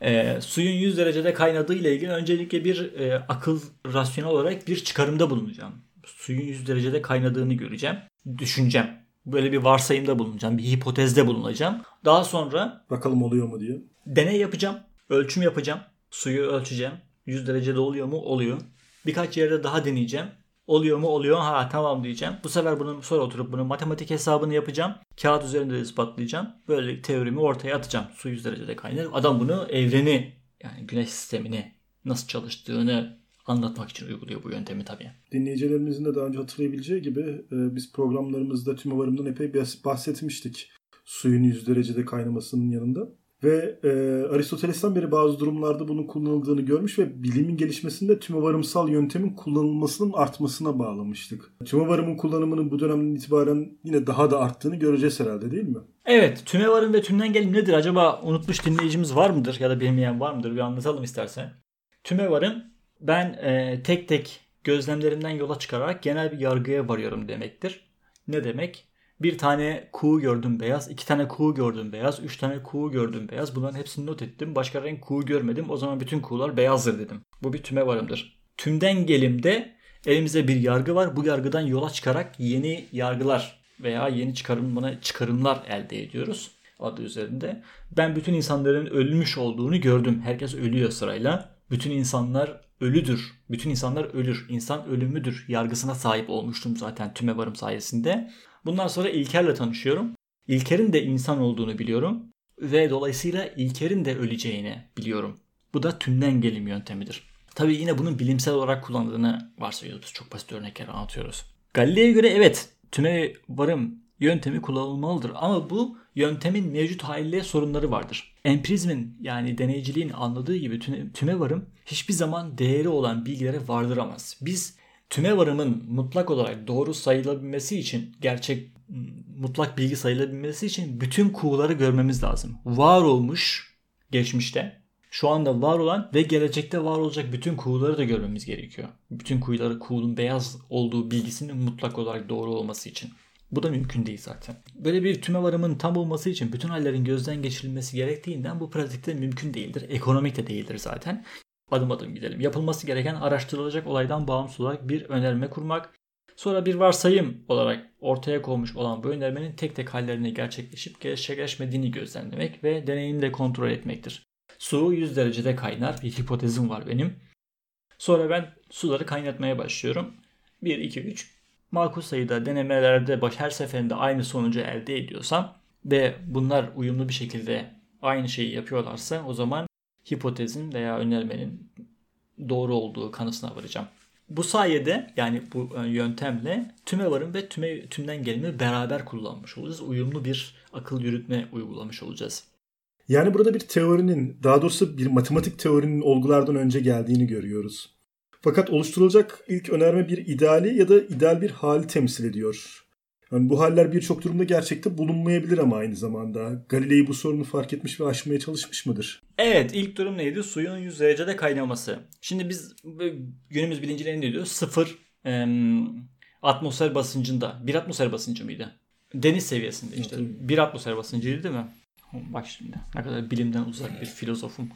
E, suyun 100 derecede kaynadığı ile ilgili öncelikle bir e, akıl rasyonel olarak bir çıkarımda bulunacağım. Suyun 100 derecede kaynadığını göreceğim. Düşüneceğim. Böyle bir varsayımda bulunacağım. Bir hipotezde bulunacağım. Daha sonra bakalım oluyor mu diye. Deney yapacağım. Ölçüm yapacağım. Suyu ölçeceğim. 100 derecede oluyor mu? Oluyor. Birkaç yerde daha deneyeceğim. Oluyor mu? Oluyor. Ha tamam diyeceğim. Bu sefer bunu sonra oturup bunun matematik hesabını yapacağım. Kağıt üzerinde de ispatlayacağım. Böyle teorimi ortaya atacağım. Su 100 derecede kaynar. Adam bunu evreni yani güneş sistemini nasıl çalıştığını anlatmak için uyguluyor bu yöntemi tabii. Dinleyicilerimizin de daha önce hatırlayabileceği gibi e, biz programlarımızda tümevarımdan epey bahsetmiştik. Suyun 100 derecede kaynamasının yanında. Ve e, Aristoteles'ten beri bazı durumlarda bunun kullanıldığını görmüş ve bilimin gelişmesinde tümevarımsal yöntemin kullanılmasının artmasına bağlamıştık. Tümevarımın kullanımının bu dönemden itibaren yine daha da arttığını göreceğiz herhalde değil mi? Evet. Tümevarım ve tümden gelim nedir? Acaba unutmuş dinleyicimiz var mıdır ya da bilmeyen var mıdır? Bir anlatalım istersen. Tümevarım ben e, tek tek gözlemlerimden yola çıkarak genel bir yargıya varıyorum demektir. Ne demek? Bir tane kuğu gördüm beyaz, iki tane kuğu gördüm beyaz, üç tane kuğu gördüm beyaz. Bunların hepsini not ettim. Başka renk kuğu görmedim. O zaman bütün kuğular beyazdır dedim. Bu bir tüme varımdır. Tümden gelimde elimizde bir yargı var. Bu yargıdan yola çıkarak yeni yargılar veya yeni çıkarımlara çıkarımlar elde ediyoruz adı üzerinde. Ben bütün insanların ölmüş olduğunu gördüm. Herkes ölüyor sırayla. Bütün insanlar ölüdür. Bütün insanlar ölür. İnsan ölümüdür. Yargısına sahip olmuştum zaten tüme varım sayesinde. Bundan sonra İlker'le tanışıyorum. İlker'in de insan olduğunu biliyorum. Ve dolayısıyla İlker'in de öleceğini biliyorum. Bu da tümden gelim yöntemidir. Tabii yine bunun bilimsel olarak kullanıldığını varsayıyoruz. Çok basit örnekler anlatıyoruz. Galileo'ya göre evet tüme varım yöntemi kullanılmalıdır. Ama bu yöntemin mevcut haliyle sorunları vardır. Empirizmin yani deneyiciliğin anladığı gibi tüme varım hiçbir zaman değeri olan bilgilere vardıramaz. Biz tüme varımın mutlak olarak doğru sayılabilmesi için gerçek mutlak bilgi sayılabilmesi için bütün kuğuları görmemiz lazım. Var olmuş geçmişte şu anda var olan ve gelecekte var olacak bütün kuğuları da görmemiz gerekiyor. Bütün kuyuları kuğunun beyaz olduğu bilgisinin mutlak olarak doğru olması için. Bu da mümkün değil zaten. Böyle bir tüme varımın tam olması için bütün hallerin gözden geçirilmesi gerektiğinden bu pratikte mümkün değildir. Ekonomik de değildir zaten. Adım adım gidelim. Yapılması gereken araştırılacak olaydan bağımsız olarak bir önerme kurmak. Sonra bir varsayım olarak ortaya konmuş olan bu önermenin tek tek hallerini gerçekleşip gerçekleşmediğini gözlemlemek ve deneyimle kontrol etmektir. Su 100 derecede kaynar. Bir hipotezim var benim. Sonra ben suları kaynatmaya başlıyorum. 1, 2, 3 makul sayıda denemelerde baş her seferinde aynı sonucu elde ediyorsam ve bunlar uyumlu bir şekilde aynı şeyi yapıyorlarsa o zaman hipotezin veya önermenin doğru olduğu kanısına varacağım. Bu sayede yani bu e, yöntemle tüme varım ve tüme, tümden gelimi beraber kullanmış olacağız. Uyumlu bir akıl yürütme uygulamış olacağız. Yani burada bir teorinin, daha doğrusu bir matematik teorinin olgulardan önce geldiğini görüyoruz. Fakat oluşturulacak ilk önerme bir ideali ya da ideal bir hali temsil ediyor. Yani bu haller birçok durumda gerçekte bulunmayabilir ama aynı zamanda. Galilei bu sorunu fark etmiş ve aşmaya çalışmış mıdır? Evet ilk durum neydi? Suyun 100 derecede kaynaması. Şimdi biz günümüz bilincileri ne diyor? Sıfır e, atmosfer basıncında. Bir atmosfer basıncı mıydı? Deniz seviyesinde işte. Evet. Bir atmosfer basıncıydı değil mi? Bak şimdi ne kadar bilimden uzak bir filozofum.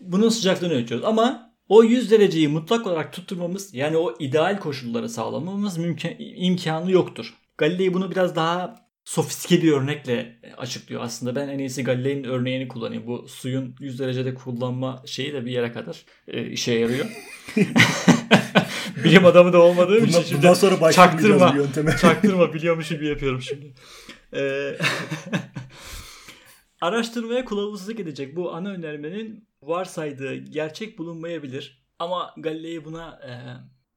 Bunun sıcaklığını ölçüyoruz ama o 100 dereceyi mutlak olarak tutturmamız yani o ideal koşulları sağlamamız mümkün, imkanı yoktur. Galilei bunu biraz daha sofistike bir örnekle açıklıyor aslında. Ben en iyisi Galilei'nin örneğini kullanayım. Bu suyun 100 derecede kullanma şeyi de bir yere kadar e, işe yarıyor. (laughs) Bilim adamı da olmadığım bundan, için şimdi bundan sonra çaktırma, yönteme. (laughs) çaktırma biliyormuşum gibi yapıyorum şimdi. Ee, (laughs) araştırmaya kılavuzluk edecek bu ana önermenin varsaydığı gerçek bulunmayabilir. Ama Galilei buna e,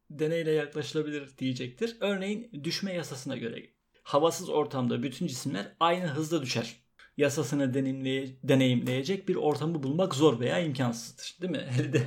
deneyle yaklaşılabilir diyecektir. Örneğin düşme yasasına göre havasız ortamda bütün cisimler aynı hızda düşer. Yasasını deneyimleye, deneyimleyecek bir ortamı bulmak zor veya imkansızdır. Değil mi? (laughs) Hele de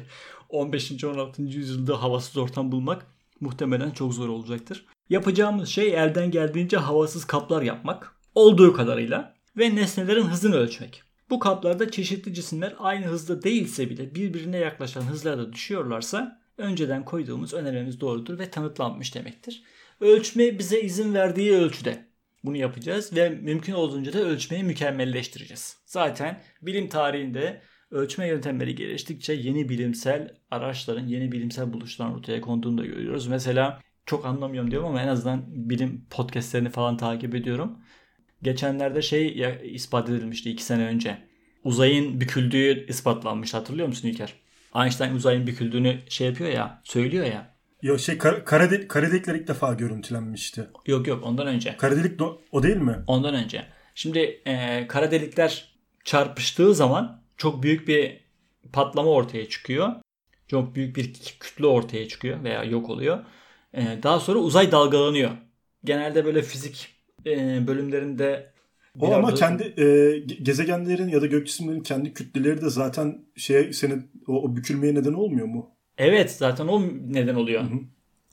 15. 16. yüzyılda havasız ortam bulmak muhtemelen çok zor olacaktır. Yapacağımız şey elden geldiğince havasız kaplar yapmak. Olduğu kadarıyla ve nesnelerin hızını ölçmek. Bu kaplarda çeşitli cisimler aynı hızda değilse bile birbirine yaklaşan hızlarda düşüyorlarsa önceden koyduğumuz önermemiz doğrudur ve tanıtlanmış demektir. Ölçme bize izin verdiği ölçüde bunu yapacağız ve mümkün olduğunca da ölçmeyi mükemmelleştireceğiz. Zaten bilim tarihinde ölçme yöntemleri geliştikçe yeni bilimsel araçların, yeni bilimsel buluşların ortaya konduğunu da görüyoruz. Mesela çok anlamıyorum diyorum ama en azından bilim podcastlerini falan takip ediyorum. Geçenlerde şey ispat edilmişti iki sene önce. uzayın büküldüğü ispatlanmış hatırlıyor musun İlker? Einstein uzayın büküldüğünü şey yapıyor ya, söylüyor ya. Yok şey kar, kara, de, kara delikler ilk defa görüntülenmişti. Yok yok ondan önce. Kara delik do- o değil mi? Ondan önce. Şimdi e, kara delikler çarpıştığı zaman çok büyük bir patlama ortaya çıkıyor. Çok büyük bir kütle ortaya çıkıyor veya yok oluyor. E, daha sonra uzay dalgalanıyor. Genelde böyle fizik e, bölümlerinde o ama kendi e, gezegenlerin ya da gök cisimlerin kendi kütleleri de zaten şeye senin o, o bükülmeye neden olmuyor mu? Evet zaten o neden oluyor. Hı hı.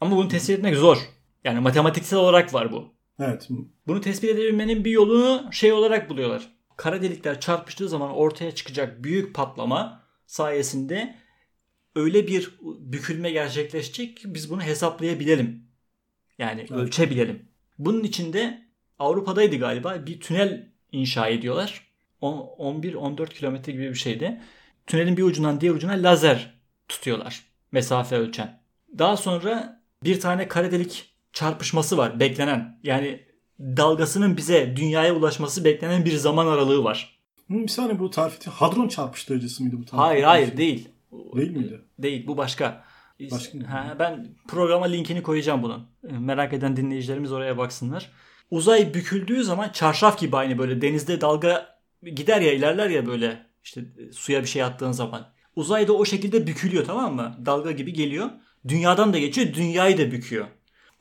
Ama bunu tespit etmek zor. Yani matematiksel olarak var bu. Evet. Bunu tespit edebilmenin bir yolunu şey olarak buluyorlar. Kara delikler çarpıştığı zaman ortaya çıkacak büyük patlama sayesinde öyle bir bükülme gerçekleşecek ki biz bunu hesaplayabilelim. Yani evet. ölçebilelim. Bunun için de Avrupa'daydı galiba bir tünel inşa ediyorlar. 11-14 kilometre gibi bir şeydi. Tünelin bir ucundan diğer ucuna lazer tutuyorlar. Mesafe ölçen. Daha sonra bir tane kara delik çarpışması var beklenen. Yani dalgasının bize dünyaya ulaşması beklenen bir zaman aralığı var. Bir saniye bu tarif Hadron çarpıştırıcısı mıydı bu tarif? Hayır hayır değil. Değil miydi? Değil bu başka. Başka? Ha, ben programa linkini koyacağım bunun. Merak eden dinleyicilerimiz oraya baksınlar. Uzay büküldüğü zaman çarşaf gibi aynı böyle denizde dalga gider ya ilerler ya böyle işte suya bir şey attığın zaman. Uzay da o şekilde bükülüyor tamam mı? Dalga gibi geliyor. Dünyadan da geçiyor dünyayı da büküyor.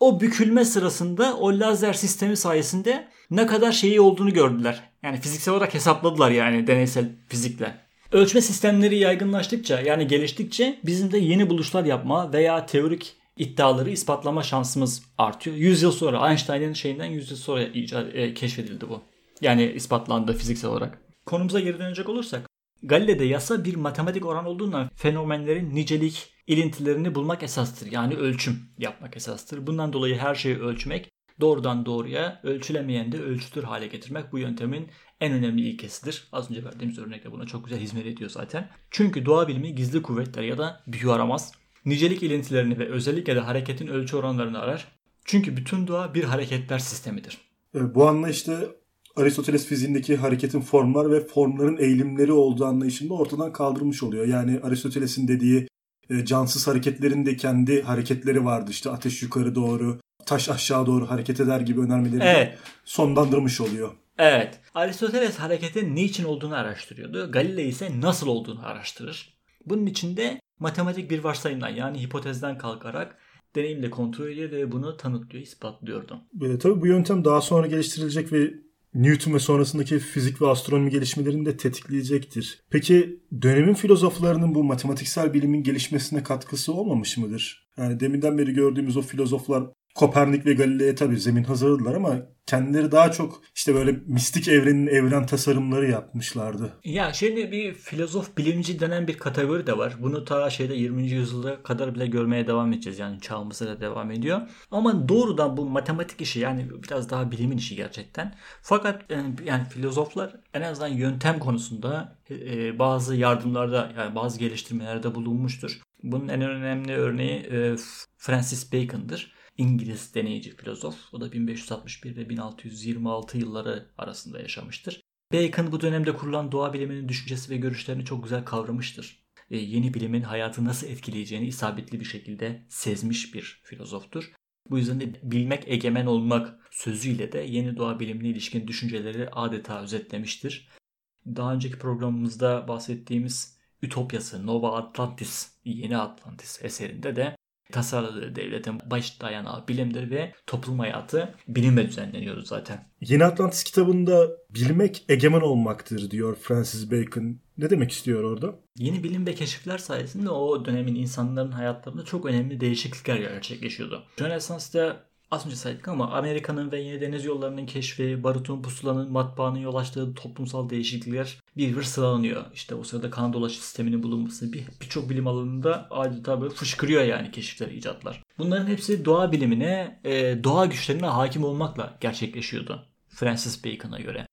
O bükülme sırasında o lazer sistemi sayesinde ne kadar şeyi olduğunu gördüler. Yani fiziksel olarak hesapladılar yani deneysel fizikle. Ölçme sistemleri yaygınlaştıkça yani geliştikçe bizim de yeni buluşlar yapma veya teorik iddiaları ispatlama şansımız artıyor. 100 yıl sonra Einstein'ın şeyinden 100 yıl sonra icat, e, keşfedildi bu. Yani ispatlandı fiziksel olarak. Konumuza geri dönecek olursak Galile'de yasa bir matematik oran olduğundan fenomenlerin nicelik ilintilerini bulmak esastır. Yani ölçüm yapmak esastır. Bundan dolayı her şeyi ölçmek doğrudan doğruya ölçülemeyen de ölçütür hale getirmek bu yöntemin en önemli ilkesidir. Az önce verdiğimiz örnekle buna çok güzel hizmet ediyor zaten. Çünkü doğa bilimi gizli kuvvetler ya da büyü aramaz. Nicelik ilintilerini ve özellikle de hareketin ölçü oranlarını arar. Çünkü bütün doğa bir hareketler sistemidir. E, bu anlayışta Aristoteles fiziğindeki hareketin formlar ve formların eğilimleri olduğu anlayışında ortadan kaldırmış oluyor. Yani Aristoteles'in dediği e, cansız hareketlerin de kendi hareketleri vardı. İşte ateş yukarı doğru, taş aşağı doğru hareket eder gibi önermeleri evet. sonlandırmış oluyor. Evet. Aristoteles hareketin niçin olduğunu araştırıyordu. Galilei ise nasıl olduğunu araştırır. Bunun için de matematik bir varsayımdan yani hipotezden kalkarak deneyimle kontrol ediyor ve bunu tanıtlıyor, ispatlıyordu. E, tabii bu yöntem daha sonra geliştirilecek ve Newton ve sonrasındaki fizik ve astronomi gelişmelerini de tetikleyecektir. Peki dönemin filozoflarının bu matematiksel bilimin gelişmesine katkısı olmamış mıdır? Yani deminden beri gördüğümüz o filozoflar Kopernik ve Galile'ye tabii zemin hazırladılar ama kendileri daha çok işte böyle mistik evrenin evren tasarımları yapmışlardı. Ya şimdi bir filozof bilimci denen bir kategori de var. Bunu ta şeyde 20. yüzyılda kadar bile görmeye devam edeceğiz. Yani çağımızda da devam ediyor. Ama doğrudan bu matematik işi yani biraz daha bilimin işi gerçekten. Fakat yani, yani filozoflar en azından yöntem konusunda e, bazı yardımlarda yani bazı geliştirmelerde bulunmuştur. Bunun en önemli örneği e, Francis Bacon'dır. İngiliz deneyici filozof. O da 1561 ve 1626 yılları arasında yaşamıştır. Bacon bu dönemde kurulan doğa biliminin düşüncesi ve görüşlerini çok güzel kavramıştır. E, yeni bilimin hayatı nasıl etkileyeceğini isabetli bir şekilde sezmiş bir filozoftur. Bu yüzden de bilmek egemen olmak sözüyle de yeni doğa bilimine ilişkin düşünceleri adeta özetlemiştir. Daha önceki programımızda bahsettiğimiz Ütopyası Nova Atlantis, Yeni Atlantis eserinde de tasarladığı devletin baş dayanağı bilimdir ve toplum hayatı bilimle düzenleniyordu zaten. Yeni Atlantis kitabında bilmek egemen olmaktır diyor Francis Bacon. Ne demek istiyor orada? Yeni bilim ve keşifler sayesinde o dönemin insanların hayatlarında çok önemli değişiklikler gerçekleşiyordu. Rönesans'ta az önce saydık ama Amerika'nın ve yeni deniz yollarının keşfi, barutun, pusulanın, matbaanın yol açtığı toplumsal değişiklikler bir bir sıralanıyor. İşte o sırada kan dolaşı sisteminin bulunması birçok bir bilim alanında adeta böyle fışkırıyor yani keşifler, icatlar. Bunların hepsi doğa bilimine, e, doğa güçlerine hakim olmakla gerçekleşiyordu. Francis Bacon'a göre.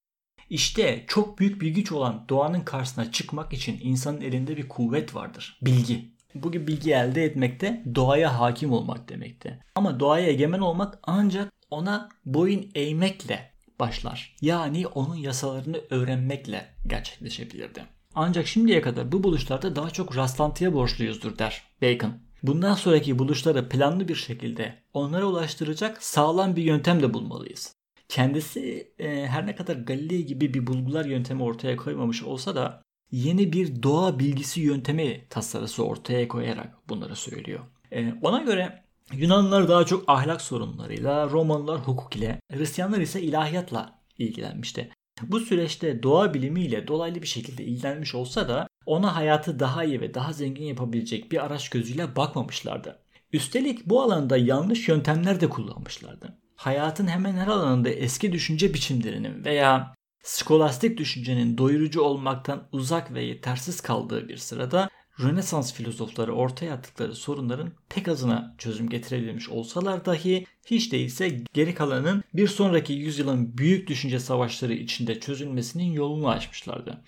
İşte çok büyük bir güç olan doğanın karşısına çıkmak için insanın elinde bir kuvvet vardır. Bilgi. Bu gibi bilgi elde etmek de doğaya hakim olmak demekti. Ama doğaya egemen olmak ancak ona boyun eğmekle başlar. Yani onun yasalarını öğrenmekle gerçekleşebilirdi. Ancak şimdiye kadar bu buluşlarda daha çok rastlantıya borçluyuzdur der Bacon. Bundan sonraki buluşları planlı bir şekilde onlara ulaştıracak sağlam bir yöntem de bulmalıyız. Kendisi e, her ne kadar Galilei gibi bir bulgular yöntemi ortaya koymamış olsa da yeni bir doğa bilgisi yöntemi tasarısı ortaya koyarak bunları söylüyor. E, ona göre Yunanlılar daha çok ahlak sorunlarıyla, Romalılar hukuk ile, Hristiyanlar ise ilahiyatla ilgilenmişti. Bu süreçte doğa bilimiyle dolaylı bir şekilde ilgilenmiş olsa da ona hayatı daha iyi ve daha zengin yapabilecek bir araç gözüyle bakmamışlardı. Üstelik bu alanda yanlış yöntemler de kullanmışlardı. Hayatın hemen her alanında eski düşünce biçimlerinin veya skolastik düşüncenin doyurucu olmaktan uzak ve yetersiz kaldığı bir sırada Rönesans filozofları ortaya attıkları sorunların pek azına çözüm getirebilmiş olsalar dahi hiç değilse geri kalanın bir sonraki yüzyılın büyük düşünce savaşları içinde çözülmesinin yolunu açmışlardı.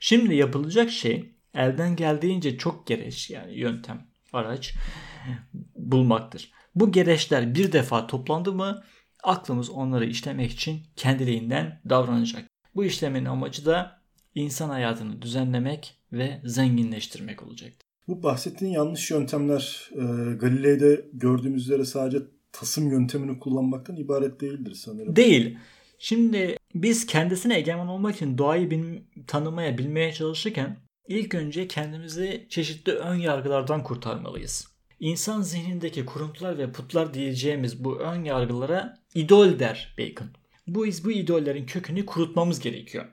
Şimdi yapılacak şey elden geldiğince çok gereç yani yöntem, araç bulmaktır. Bu gereçler bir defa toplandı mı aklımız onları işlemek için kendiliğinden davranacak. Bu işlemin amacı da insan hayatını düzenlemek ve zenginleştirmek olacaktır. Bu bahsettiğin yanlış yöntemler e, Galilei'de gördüğümüz üzere sadece tasım yöntemini kullanmaktan ibaret değildir sanırım. Değil. Şimdi biz kendisine egemen olmak için doğayı bil, tanımaya, bilmeye çalışırken ilk önce kendimizi çeşitli ön yargılardan kurtarmalıyız. İnsan zihnindeki kuruntular ve putlar diyeceğimiz bu ön yargılara idol der Bacon. Bu iz bu idollerin kökünü kurutmamız gerekiyor.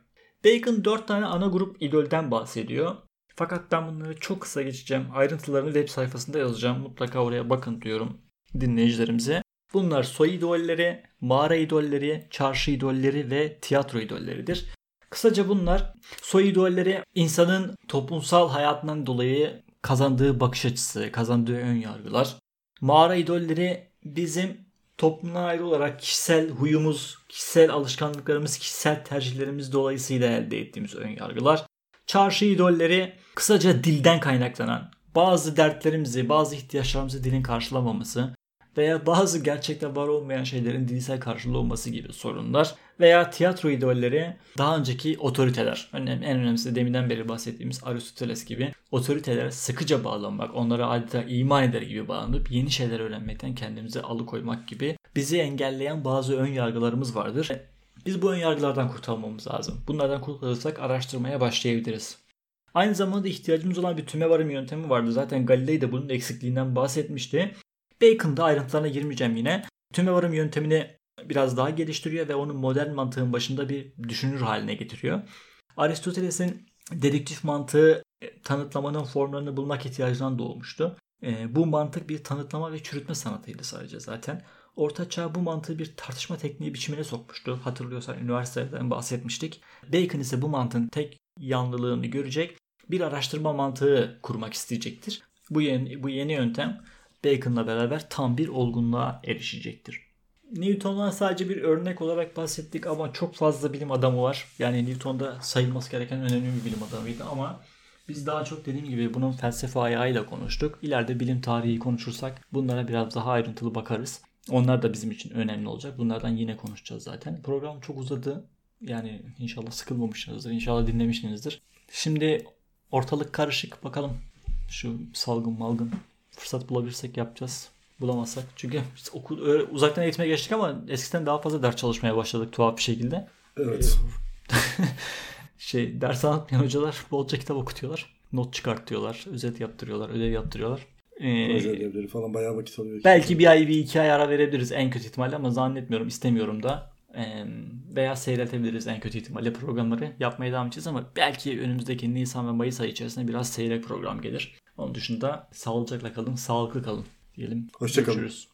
Bacon 4 tane ana grup idolden bahsediyor. Fakat ben bunları çok kısa geçeceğim. Ayrıntılarını web sayfasında yazacağım. Mutlaka oraya bakın diyorum dinleyicilerimize. Bunlar soy idolleri, mağara idolleri, çarşı idolleri ve tiyatro idolleridir. Kısaca bunlar soy idolleri insanın toplumsal hayatından dolayı kazandığı bakış açısı, kazandığı ön yargılar. Mağara idolleri bizim toplumdan ayrı olarak kişisel huyumuz, kişisel alışkanlıklarımız, kişisel tercihlerimiz dolayısıyla elde ettiğimiz ön yargılar. Çarşı idolleri kısaca dilden kaynaklanan bazı dertlerimizi, bazı ihtiyaçlarımızı dilin karşılamaması veya bazı gerçekten var olmayan şeylerin dilsel karşılığı olması gibi sorunlar veya tiyatro idolleri daha önceki otoriteler. Önemli, en önemlisi de deminden beri bahsettiğimiz Aristoteles gibi otoritelere sıkıca bağlanmak, onlara adeta iman eder gibi bağlanıp yeni şeyler öğrenmekten kendimizi alıkoymak gibi bizi engelleyen bazı ön yargılarımız vardır. Biz bu ön yargılardan kurtulmamız lazım. Bunlardan kurtulursak araştırmaya başlayabiliriz. Aynı zamanda ihtiyacımız olan bir tümevarım yöntemi vardı. Zaten Galilei de bunun eksikliğinden bahsetmişti. Bacon'da ayrıntılarına girmeyeceğim yine. Tümevarım yöntemini biraz daha geliştiriyor ve onu modern mantığın başında bir düşünür haline getiriyor. Aristoteles'in dedektif mantığı e, tanıtlamanın formlarını bulmak ihtiyacından doğmuştu. E, bu mantık bir tanıtlama ve çürütme sanatıydı sadece zaten. Orta Çağ bu mantığı bir tartışma tekniği biçimine sokmuştu. Hatırlıyorsan üniversiteden bahsetmiştik. Bacon ise bu mantığın tek yanlılığını görecek bir araştırma mantığı kurmak isteyecektir. Bu yeni, bu yeni yöntem Bacon'la beraber tam bir olgunluğa erişecektir. Newton'dan sadece bir örnek olarak bahsettik ama çok fazla bilim adamı var. Yani Newton da sayılması gereken önemli bir bilim adamıydı ama biz daha çok dediğim gibi bunun felsefe ayağıyla konuştuk. İleride bilim tarihi konuşursak bunlara biraz daha ayrıntılı bakarız. Onlar da bizim için önemli olacak. Bunlardan yine konuşacağız zaten. Program çok uzadı. Yani inşallah sıkılmamışsınızdır. İnşallah dinlemişsinizdir. Şimdi ortalık karışık. Bakalım şu salgın malgın fırsat bulabilirsek yapacağız. Bulamazsak. Çünkü biz okul, öyle uzaktan eğitime geçtik ama eskiden daha fazla ders çalışmaya başladık tuhaf bir şekilde. Evet. (laughs) şey ders anlatmayan hocalar bolca kitap okutuyorlar. Not çıkartıyorlar. Özet yaptırıyorlar. Ödev yaptırıyorlar. Ee, Proje ödevleri falan bayağı vakit alıyor. Belki bir ay bir iki ay ara verebiliriz en kötü ihtimalle ama zannetmiyorum istemiyorum da. Ee, veya seyretebiliriz en kötü ihtimalle programları yapmaya devam edeceğiz ama belki önümüzdeki Nisan ve Mayıs ayı içerisinde biraz seyrek program gelir. Onun dışında sağlıcakla kalın, sağlıklı kalın diyelim. Hoşçakalın. Görüşürüz.